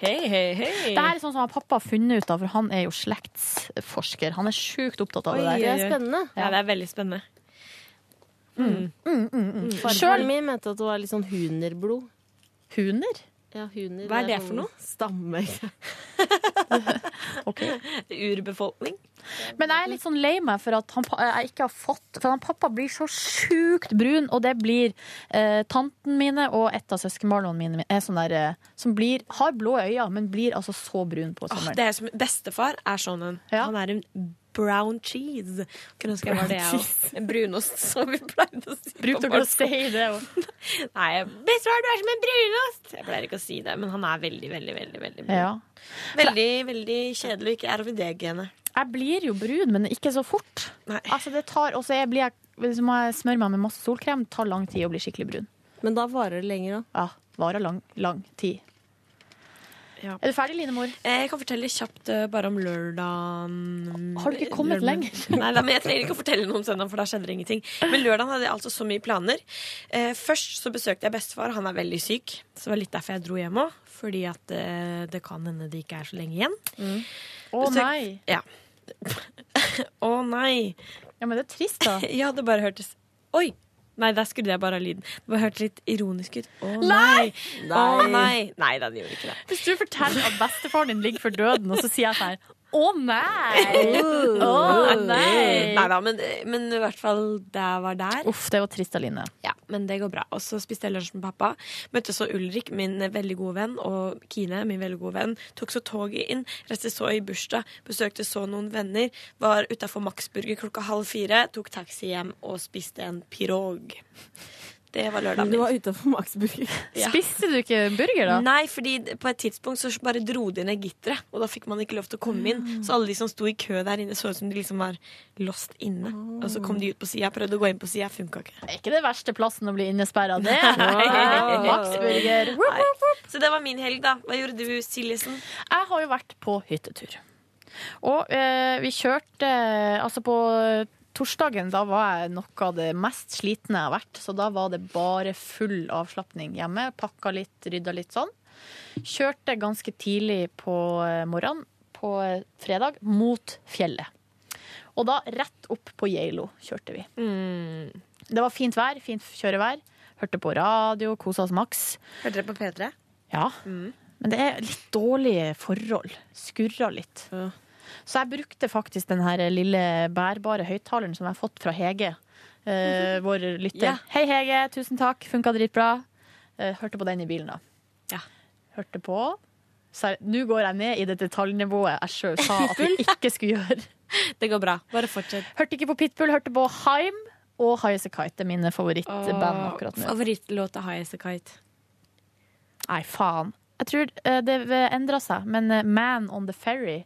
Hei, hei, hei. Det her er sånn som pappa har funnet ut av, for han er jo slektsforsker. Han er sjukt opptatt av Oi, det der. Det er spennende. Ja, det er veldig spennende. Mm. Farfaren min mente at det var litt sånn hunerblod. Huner? Ja, huner. Hva er det for sånn noe? Stamme. (laughs) Urbefolkning. Men jeg er litt sånn lei meg for at han, jeg ikke har fått For han pappa blir så sjukt brun, og det blir eh, tanten mine og et av søskenbarna mine er sånn der, eh, som blir, har blå øyne, men blir altså så brun på sommeren. Oh, det er som Bestefar er sånn en. Han er en brown cheese. Kunne ønske jeg var det, jeg òg. En brunost, som vi pleide å si. Brukte dere å si det òg? (laughs) Nei, bestefar, du er som en brunost! Jeg pleier ikke å si det, men han er veldig, veldig, veldig veldig brun. Ja. Veldig, veldig kjedelig ikke er over det genet. Jeg blir jo brun, men ikke så fort. Altså det tar, Og så blir jeg, hvis jeg smøre meg med masse solkrem, det tar lang tid å bli skikkelig brun. Men da varer det lenger, da? Ja. Varer lang, lang tid. Ja. Er du ferdig, Line Mor? Jeg kan fortelle kjapt eh, bare om lørdagen. Har du ikke kommet lenger? (laughs) Nei, da, men Jeg trenger ikke å fortelle noe om søndagen, for da skjedde det ingenting. Men lørdagen hadde jeg altså så mye planer. Eh, først så besøkte jeg bestefar. Han er veldig syk. Så det var litt derfor jeg dro hjem òg. Fordi at eh, det kan hende det ikke er så lenge igjen. Å Besøk- nei. Ja. (laughs) Å nei. Ja, men det er trist, da. (laughs) ja, det bare hørtes Oi! Nei, der skrudde jeg bare av lyden. Det bare hørtes litt ironisk ut. Å Nei! nei! Å nei! Nei da, det gjorde ikke det. Hvis du forteller at bestefaren din ligger for døden, og så sier jeg sånn her oh, nei! Å nei! Neida, men, men i hvert fall det var der. Uff, det var trist, Aline. Ja, men det går bra. Og så spiste jeg lunsj med pappa. Møtte så Ulrik, min veldig gode venn, og Kine, min veldig gode venn. Tok så toget inn, reiste så i bursdag, besøkte så noen venner. Var utafor Maxburger klokka halv fire, tok taxi hjem og spiste en pirog. Det var lørdagen Du var utafor Max Burger. (laughs) Spiste du ikke burger, da? Nei, fordi på et tidspunkt så bare dro de ned gitteret, og da fikk man ikke lov til å komme inn. Så alle de som sto i kø der inne, så ut som de liksom var lost inne. Og så kom de ut på sida, prøvde å gå inn på sida, funka ikke. Det er ikke det verste plassen å bli innesperra, (laughs) det. Wow. Max Burger. Nei. Så det var min helg, da. Hva gjorde du, Siljesen? Jeg har jo vært på hyttetur. Og eh, vi kjørte Altså, på torsdagen da var jeg noe av det mest slitne jeg har vært. Så da var det bare full avslapning hjemme. Pakka litt, rydda litt sånn. Kjørte ganske tidlig på eh, morgenen på eh, fredag mot fjellet. Og da rett opp på Geilo kjørte vi. Det var fint vær, fint kjørevær. Hørte på radio, kosa oss maks. Hørte dere på P3? Ja. Men det er litt dårlige forhold. Skurra litt. Så jeg brukte faktisk den her lille bærbare høyttaleren som jeg har fått fra Hege. eh, (laughs) vår lytter. Yeah. Hei, Hege. Tusen takk. Funka dritbra. Eh, hørte på den i bilen, da. Ja. Hørte på. Så Nå går jeg ned i det detaljnivået jeg sjøl sa at vi (laughs) ikke skulle gjøre. (laughs) Det går bra. Bare fortsett. Hørte ikke på Pitbull, hørte på Haim og High As A Kite. Er mine favorittband akkurat nå. Favorittlåta High As A Kite. Nei, faen. Jeg tror eh, det endra seg, men eh, Man on the Ferry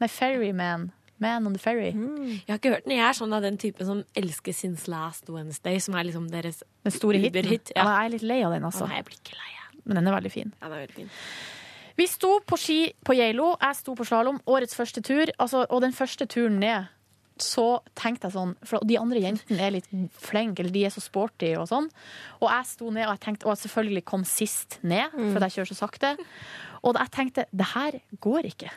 Nei, Ferryman. Man on the Ferry. Jeg har ikke hørt den. Jeg er sånn av den typen som elsker Since Last Wednesday, som er liksom deres Den store hiten. -hit, Ja. Ja. jeg er litt lei av den, altså. Nei, jeg blir ikke lei. Men den er veldig fin. Ja, den er veldig fin. Vi sto på ski på Geilo. Jeg sto på slalåm. Årets første tur. Altså, og den første turen ned, så tenkte jeg sånn For de andre jentene er litt flinke, eller de er så sporty og sånn. Og jeg sto ned, og jeg tenkte Og jeg selvfølgelig kom sist ned, for jeg kjører så sakte. Og jeg tenkte det her går ikke.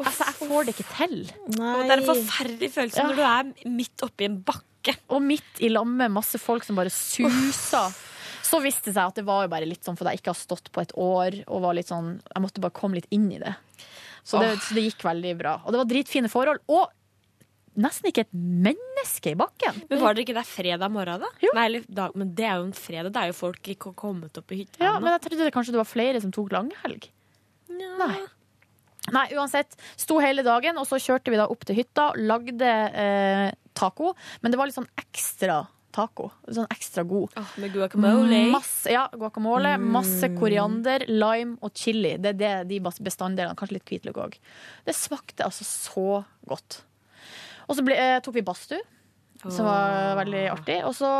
Altså, jeg får det ikke til. Og det er en forferdelig følelse Ja. når du er midt oppi en bakke. Og midt i lag med masse folk som bare suser. Så viste det seg at det var jo bare litt sånn fordi jeg ikke har stått på et år. Og var litt sånn, Jeg måtte bare komme litt inn i det. Så det, så det gikk veldig bra. Og det var dritfine forhold. Og nesten ikke et menneske i bakken. Men var dere ikke der fredag morgen, da? Nei, eller dag, men det er jo en fredag. Det er jo folk ikke kommet opp i hytta Ja, ennå. men jeg trodde det kanskje det var flere som tok langhelg. Nei. Nei, uansett. Sto hele dagen, og så kjørte vi da opp til hytta, lagde eh, taco. Men det var litt sånn ekstra taco. Sånn ekstra god. med guacamole. Masse, ja, guacamole. Masse koriander, lime og chili. Det er det, de bestanddelene. Kanskje litt hvitløk òg. Det smakte altså så godt. Og så ble, eh, tok vi badstue. Som var veldig artig. Og så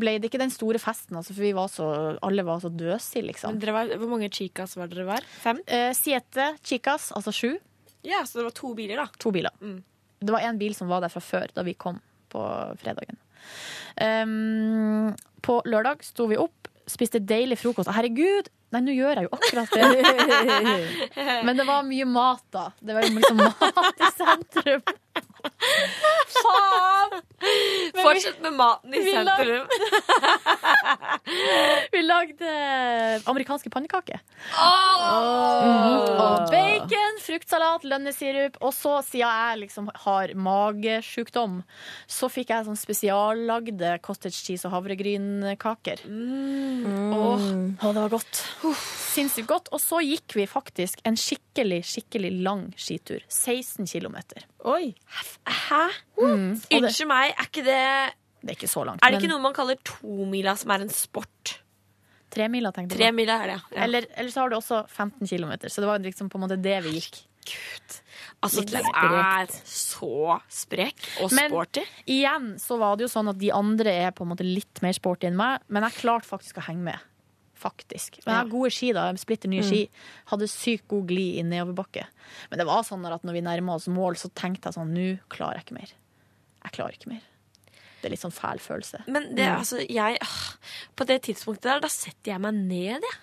ble det ikke den store festen, altså, for vi var så, alle var så døsige, liksom. Var, hvor mange chicas var dere var? Fem? Eh, Siete chicas, altså sju. Ja, så det var to biler, da. To biler. Mm. Det var en bil som var der fra før, da vi kom på fredagen. Um, på lørdag sto vi opp, spiste deilig frokost. Herregud! Nei, nå gjør jeg jo akkurat det. (laughs) Men det var mye mat, da. Det var liksom mat i sentrum. Faen! Fortsett med maten i sentrum. (laughs) (laughs) Vi lagde amerikanske pannekaker. Oh! Mm. Og bacon, fruktsalat, lønnesirup. Og så, siden jeg liksom har magesjukdom, så fikk jeg sånn spesiallagde cottage cheese og havregrynkaker. Åh, og det var godt. Sinnssykt godt. Og så gikk vi faktisk en skikkelig, skikkelig lang skitur. 16 km. Oi. Hæ? Mm. Unnskyld meg, er ikke det Det er ikke så langt. Er det men ikke noe man kaller tomila, som er en sport? Tremila, tenkte jeg. Tremila er det, ja. Eller, eller så har du også 15 km, så det var liksom på en måte det vi gikk. Altså, Litt du er så sprek og Men sporty. igjen så var det jo sånn at de andre er på en måte litt mer sporty enn meg, men jeg klarte faktisk å henge med. Faktisk. Men jeg har gode ski, da. Splitter nye Mm. ski. Hadde sykt god glid i nedoverbakke. Men det var sånn at når vi nærma oss mål, så tenkte jeg sånn Nå klarer jeg ikke mer. Jeg klarer ikke mer. Det er litt sånn fæl følelse. Men det, altså, jeg ah, På det tidspunktet der, da setter jeg meg ned, jeg.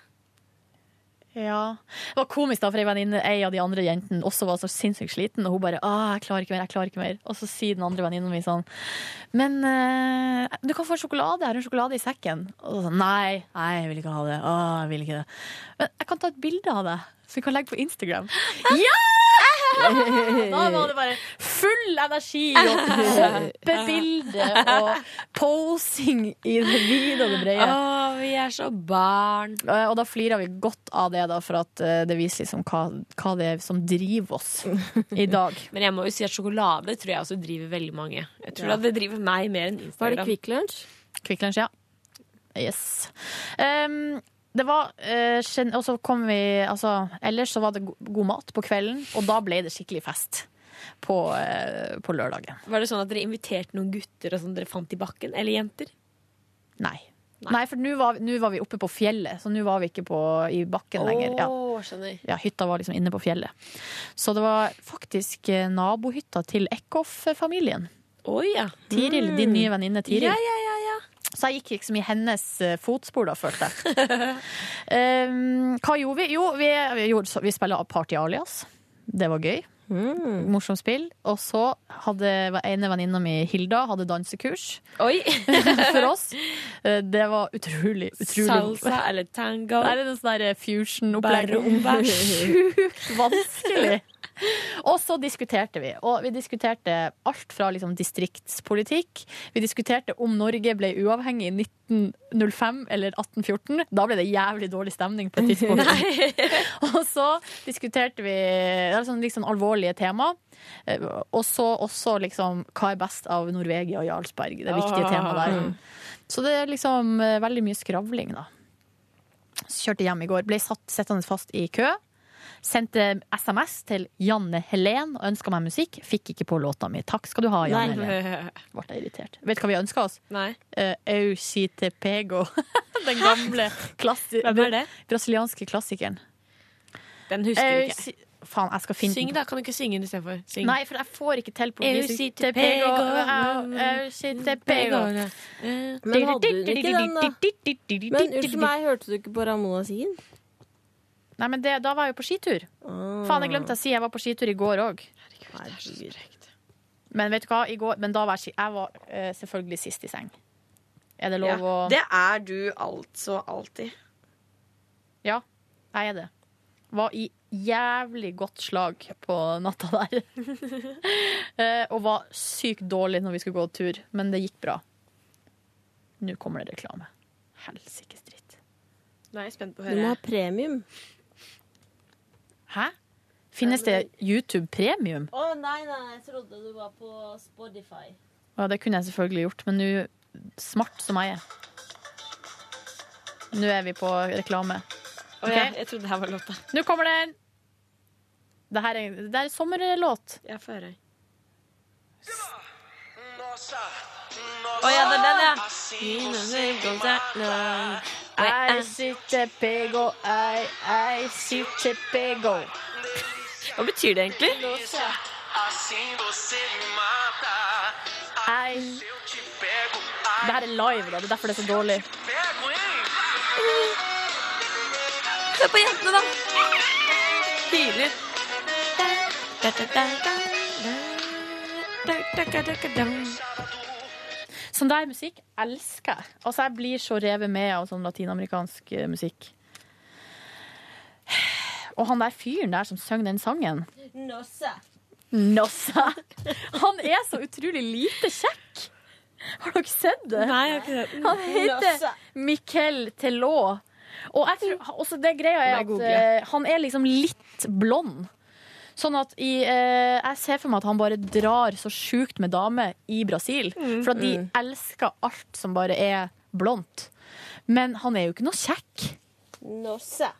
Ja. Det var komisk, da, for ei venninne, ei av de andre jentene også var så sinnssykt sliten, og hun bare 'Å, jeg klarer ikke mer, jeg klarer ikke mer'. Og så sier den andre venninnen min sånn 'Men eh, du kan få en sjokolade, jeg har en sjokolade i sekken'. Og så sånn 'Nei, nei, jeg vil ikke ha det'. Å, jeg vil ikke det. Men jeg kan ta et bilde av det, så vi kan legge på Instagram. Ja! (laughs) Da var det bare full energi og (laughs) hoppebilde og posing i det vide og det brede. Å, vi er så barn. Og da flirer vi godt av det, da, for at eh, det viser liksom hva, hva det er som driver oss i dag. (laughs) Men jeg må jo si at sjokolade tror jeg også driver veldig mange. Jeg tror Ja. at det driver meg mer enn Instagram. Var det Kvikk Lunsj? Kvikk Lunsj, ja. Yes. Um, det var eh, Og så kom vi altså, Ellers så var det god mat på kvelden, og da ble det skikkelig fest på, eh, på lørdagen. Var det sånn at dere inviterte noen gutter og sånn dere fant i bakken? Eller jenter? Nei. Nei, for nå var, var vi oppe på fjellet, så nå var vi ikke på, i bakken lenger. Ja. Skjønner. Ja, hytta var liksom inne på fjellet. Så det var faktisk eh, nabohytta til Eckhoff-familien. Oh, ja. Tiril, din nye venninne Tiril. Ja, ja, ja. Så jeg gikk liksom i hennes eh, fotspor, da, følte jeg. um, (laughs) hva gjorde vi? Jo, vi, vi, gjorde, vi spiller Party Alias. Det var gøy. Morsomt spill. Og så hadde ene venninna mi, Hilda, hadde dansekurs Oi! (laughs) for oss. Eh, Det var utrolig, utrolig Salsa eller tango? Det er noe sånn der fusion-opplegg. (laughs) Sjukt vanskelig. (laughs) Og så diskuterte vi. Og vi diskuterte alt fra liksom distriktspolitikk. Vi diskuterte om Norge ble uavhengig i 1905 eller 1814. Da ble det jævlig dårlig stemning på et tidspunkt. (laughs) (laughs) og så diskuterte vi det sånn, liksom alvorlige tema. Og så også liksom hva er best av Norvegia og Jarlsberg. Det viktige Ah. temaet der. Så det er liksom veldig mye skravling, da. Så kjørte hjem i går. Ble satt sittende fast i kø. Sendte SMS til Janne Helen og ønska meg musikk. Fikk ikke på låta mi. Takk skal du ha, Janne Nei. Helen. (laughs) Ble jeg irritert. Vet du hva vi ønska oss? Nei. Uh, Aucite Pego. (laughs) Den gamle klassi brasilianske klassikeren. Den husker jeg ikke. Faen, jeg skal finne Syng, da. Kan du ikke synge den istedenfor? Nei, for jeg får ikke til på Aucite Pego. Pego. Men hadde hun ikke den, da? Men unnskyld meg, hørte du ikke på Ramona Sien? Nei, men det, da var jeg jo på skitur. Faen, jeg glemte å si jeg var på skitur i går òg. Men vet du hva, I går, men da var jeg, jeg var uh, selvfølgelig sist i seng. Er det lov Ja, å Det er du altså alltid. Ja, jeg er det. Var i jævlig godt slag på natta der. (laughs) Eh, og var sykt dårlig når vi skulle gå tur, men det gikk bra. Nå kommer det reklame. Helsikes dritt. Nå er jeg spent på å Du må ha premium. Hæ? Finnes det YouTube Premium? Å nei, nei, jeg trodde du var på Spotify. Ja, det kunne jeg selvfølgelig gjort, men nå Smart som jeg er. Nå er vi på reklame. Å, ja, jeg trodde det her var låta. Nå kommer den! Det her er, det er sommerlåt. Jeg får høre. Å ja, det er den, ja. I sitter pego, I, I sitter pego. Hva betyr det egentlig? I Det her er live, da. Det er derfor det er så dårlig. Se på jentene, da! Stilig. Sånn der musikk elsker jeg. Altså, jeg blir så revet med av sånn latinamerikansk eh, musikk. Og han der fyren der som synger den sangen Nossa. Nossa! Han er så utrolig lite kjekk! Har dere sett det? Nei, jeg har ikke sett det. Han heter Nossa. Miquel Telot. Og jeg tror, også det greia er at eh, han er liksom litt blond. Sånn at i, eh, Jeg ser for meg at han bare drar så sjukt med damer i Brasil. For at de elsker alt som bare er blondt. Men han er jo ikke noe kjekk. Nossa.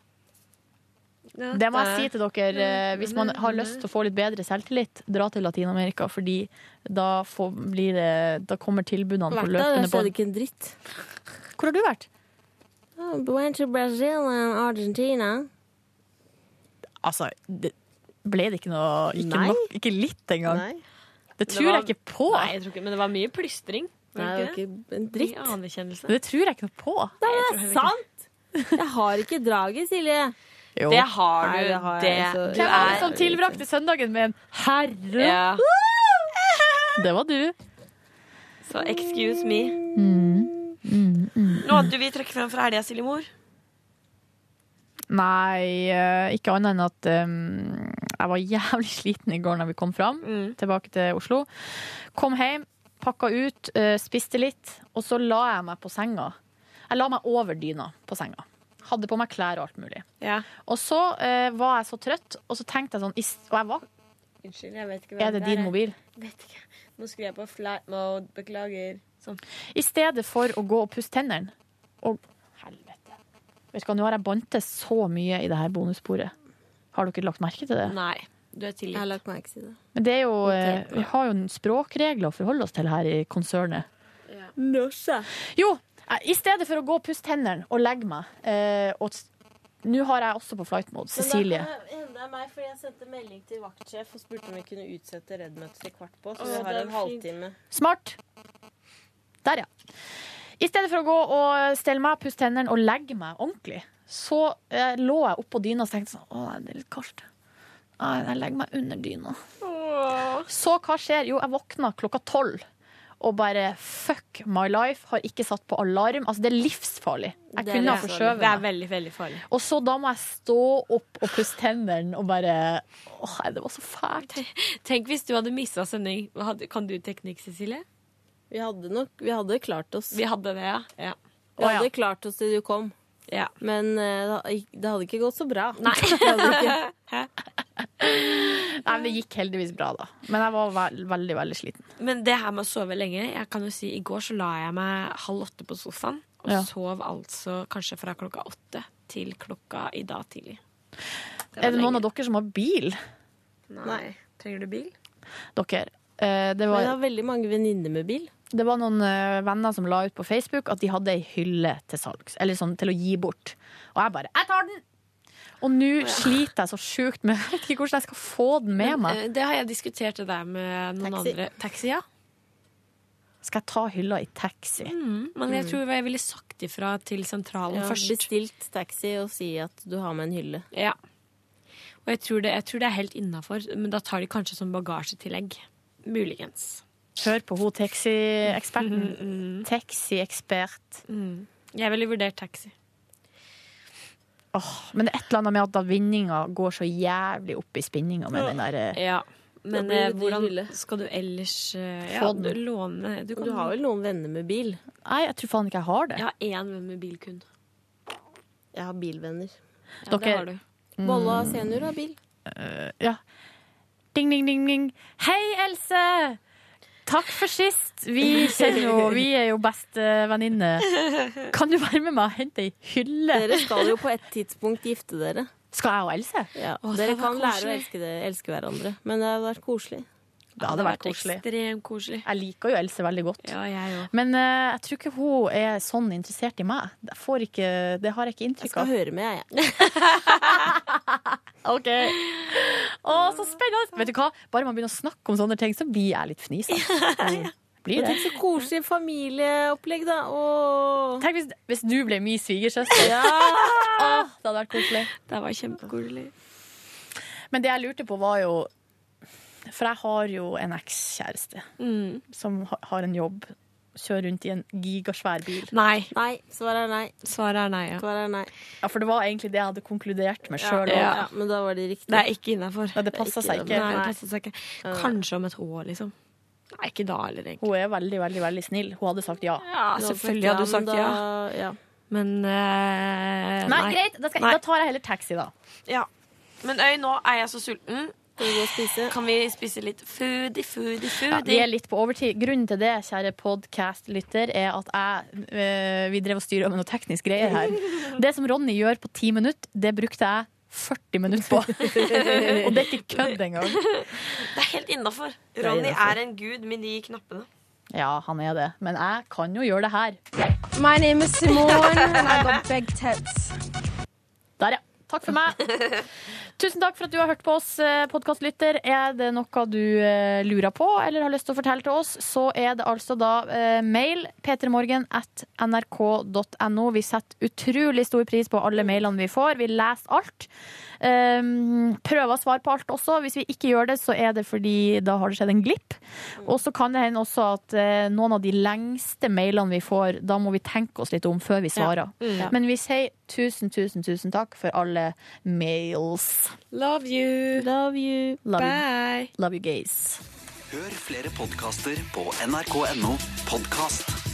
Det må jeg si til dere. eh, Hvis man har lyst til å få litt bedre selvtillit, dra til Latin-Amerika. Fordi da, får, blir det, da kommer tilbudene på løpende bånd. ikke en dritt. Hvor har du vært? Oh, went to Brazil and Argentina. Altså, det, ble det ikke noe Ikke, Nei. nok, ikke litt engang? Nei. Det tror jeg ikke på. Nei, jeg tror ikke, men det var mye plystring. Var Nei, det det var ikke en dritt. Anerkjennelse. Det tror jeg ikke noe på. Nei, det er sant! Jeg har ikke draget, Silje. Jo. Det har du. Nei, det har det, jeg, Hvem var det som tilbrakte søndagen med en herre? ja. Det var du. Så excuse me. Mm, Noe du vil trekke frem fra helga, Silje Mor? Nei, eh, ikke annet enn at um, Jeg var jævlig sliten i går når vi kom fram, Mm. tilbake til Oslo. Kom hjem, pakka ut, eh, spiste litt, og så la jeg meg på senga. Jeg la meg over dyna på senga. Hadde på meg klær og alt mulig. Og så uh, var jeg så trøtt, og så tenkte jeg sånn Og jeg var Unnskyld, jeg vet ikke Er det din mobil? Vet ikke. Nå skrur jeg på flight mode. Beklager. Sånn. I stedet for å gå og pusse tennene Og helvete. Vet du hva, nå har jeg bantet så mye i det her bonussporet. Har dere lagt merke til det? Nei. Du er tilgitt. Jeg har lagt merke til det. Men det er jo, eh, vi har jo en språkregler å forholde oss til her i konsernet. Jo, eh, i stedet for å gå og puste hendene og legge meg eh, og Nå har jeg også på flight mode. Cecilie. Det er meg, fordi jeg sendte melding til vaktsjef og spurte om vi kunne utsette Redd-møtet til kvart på. Så vi har en halvtime. Smart. Der, ja. I stedet for å gå og stelle meg, pusse tennene og legge meg ordentlig, så eh, lå jeg oppå dyna og tenkte sånn Å, det er litt kaldt. Nei, jeg legger meg under dyna. Så hva skjer? Jo, jeg våkna klokka tolv. Og bare fuck my life. Har ikke satt på alarm. Altså, det er livsfarlig. Jeg Det kunne ha forskjøvet Det er veldig, veldig farlig. Og så da må jeg stå opp og pusse tennene og bare Åh, nei, det var så fælt. Tenk hvis du hadde mista sending. Hadde- Kan du teknikk, Cecilie? Vi hadde nok Vi hadde klart oss. Vi hadde det, ja. ja. Vi hadde klart oss til du kom. Ja. Men eh, det det hadde ikke gått så bra. Nei. (laughs) Det. (laughs) Nei, men det gikk heldigvis bra, da. Men jeg var vel- veldig, veldig sliten. Men det her med å sove lenge Jeg kan jo si, I går så la jeg meg halv åtte på sofaen. Og Ja. sov altså kanskje fra klokka åtte til klokka i dag tidlig. Er det noen av dere som har bil? Nei. Trenger du bil? Dere. eh, det Men jeg har veldig mange venninner med bil. Det var noen eh, venner som la ut på Facebook at de hadde ei hylle til salgs, eller sånn til å gi bort. Og jeg bare 'Jeg tar den!' Og nå sliter jeg så sjukt med (laughs) Jeg vet ikke hvordan jeg skal få den med Men, meg. eh, det har jeg diskutert det der med noen Taxi. andre. Taxi, ja. Skal jeg ta hylla i taxi? Mm, men jeg tror jeg ville sagt ifra til sentralen Ja, først. Bestilt taxi og si at du har med en hylle. Ja. Og jeg tror det, jeg tror det er helt innafor, men da tar de kanskje som bagasjetillegg. Muligens. Hør på hun taxieksperten. (laughs) Mm, Taxiekspert. Jeg ville vurdert taxi. Åh, men det er et eller annet med at da vinninga går så jævlig opp i spinninga med den der eh, Ja. Men eh, hvordan skal du ellers uh, ja, Få du den. låne du, kan, Du har vel noen venner med bil? Nei, jeg tror faen ikke jeg har det. Jeg har én venn med bil kun. Jeg har bilvenner. Ja, det har du. Bolla senior har bil. Uh, ja. Ding, ding, ding, ding. Hei, Else! Takk for sist. Vi jo Vi er jo bestevenninner. Kan du være med meg og hente ei hylle? Dere skal jo på et tidspunkt gifte dere. Skal jeg og Else? Ja. Åh, dere kan lære å elske, det, elske hverandre. Men det hadde vært koselig. Det hadde vært koselig. Ekstremt koselig. Jeg liker jo Else veldig godt. Ja, jeg. Men uh, jeg tror ikke hun er sånn interessert i meg. Ikke, det har jeg ikke inntrykk av. Jeg skal høre med, jeg. (laughs) Ok. Å, så spennende! Vet du hva? Bare man begynner å snakke om sånne ting, så (laughs) blir jeg litt fnisete. Blir det. Tenk så koselig familieopplegg, da. Åh. Tenk hvis, hvis du ble min svigersøster. Ja. (laughs) Åh, det hadde vært koselig. Det var kjempekoselig. Men det jeg lurte på, var jo For jeg har jo en ekskjæreste Mm. som har en jobb. Kjører rundt i en gigasvær bil. Nei. Nei. Svaret er nei. Svaret er nei. Ja. Svaret er nei. Ja, For det var egentlig det jeg hadde konkludert med sjøl. Ja. Ja, men da var det riktig. Det er ikke innafor. Ja, det passa seg ikke. Nei, det seg ikke. Kanskje om et år, liksom. Nei, ikke da heller, egentlig. Hun er veldig, veldig veldig snill. Hun hadde sagt ja. Ja, selvfølgelig hadde hun sagt ja. ja. Men uh, Nei, greit. Da, skal, Nei. da tar jeg heller taxi, da. Ja. Men Øy, nå er jeg så sulten. Skal vi gå og spise? Kan vi spise litt foodie, foodie, foodie? Ja, vi er litt på overtid. Grunnen til det, kjære podkast-lytter, er at jeg, øh, vi drev og styra med noe teknisk greier her. (laughs) Det som Ronny gjør på ti minutter, det brukte jeg 40 minutter på. (laughs) og det er ikke kødd engang. Det er helt innafor. Ronny innenfor. er en gud med de knappene. Ja, han er det. Men jeg kan jo gjøre det her. My name is Simone, and I got big tits. Takk for meg. (laughs) Tusen takk for at du har hørt på oss, podkastlytter. Er det noe du eh, lurer på eller har lyst til å fortelle til oss, så er det altså da eh, mail p3morgen at nrk.no. Vi setter utrolig stor pris på alle mailene vi får. Vi leser alt. Um, prøver å svare på alt også. Hvis vi ikke gjør det, så er det fordi da har det skjedd en glipp. Og så kan det hende også at eh, noen av de lengste mailene vi får, da må vi tenke oss litt om før vi svarer. Mm. Men vi sier tusen, tusen, tusen takk for alle mails. Love you. Love you. Love Bye. You. Love you gays. Hør flere podkaster på nrk.no podkast.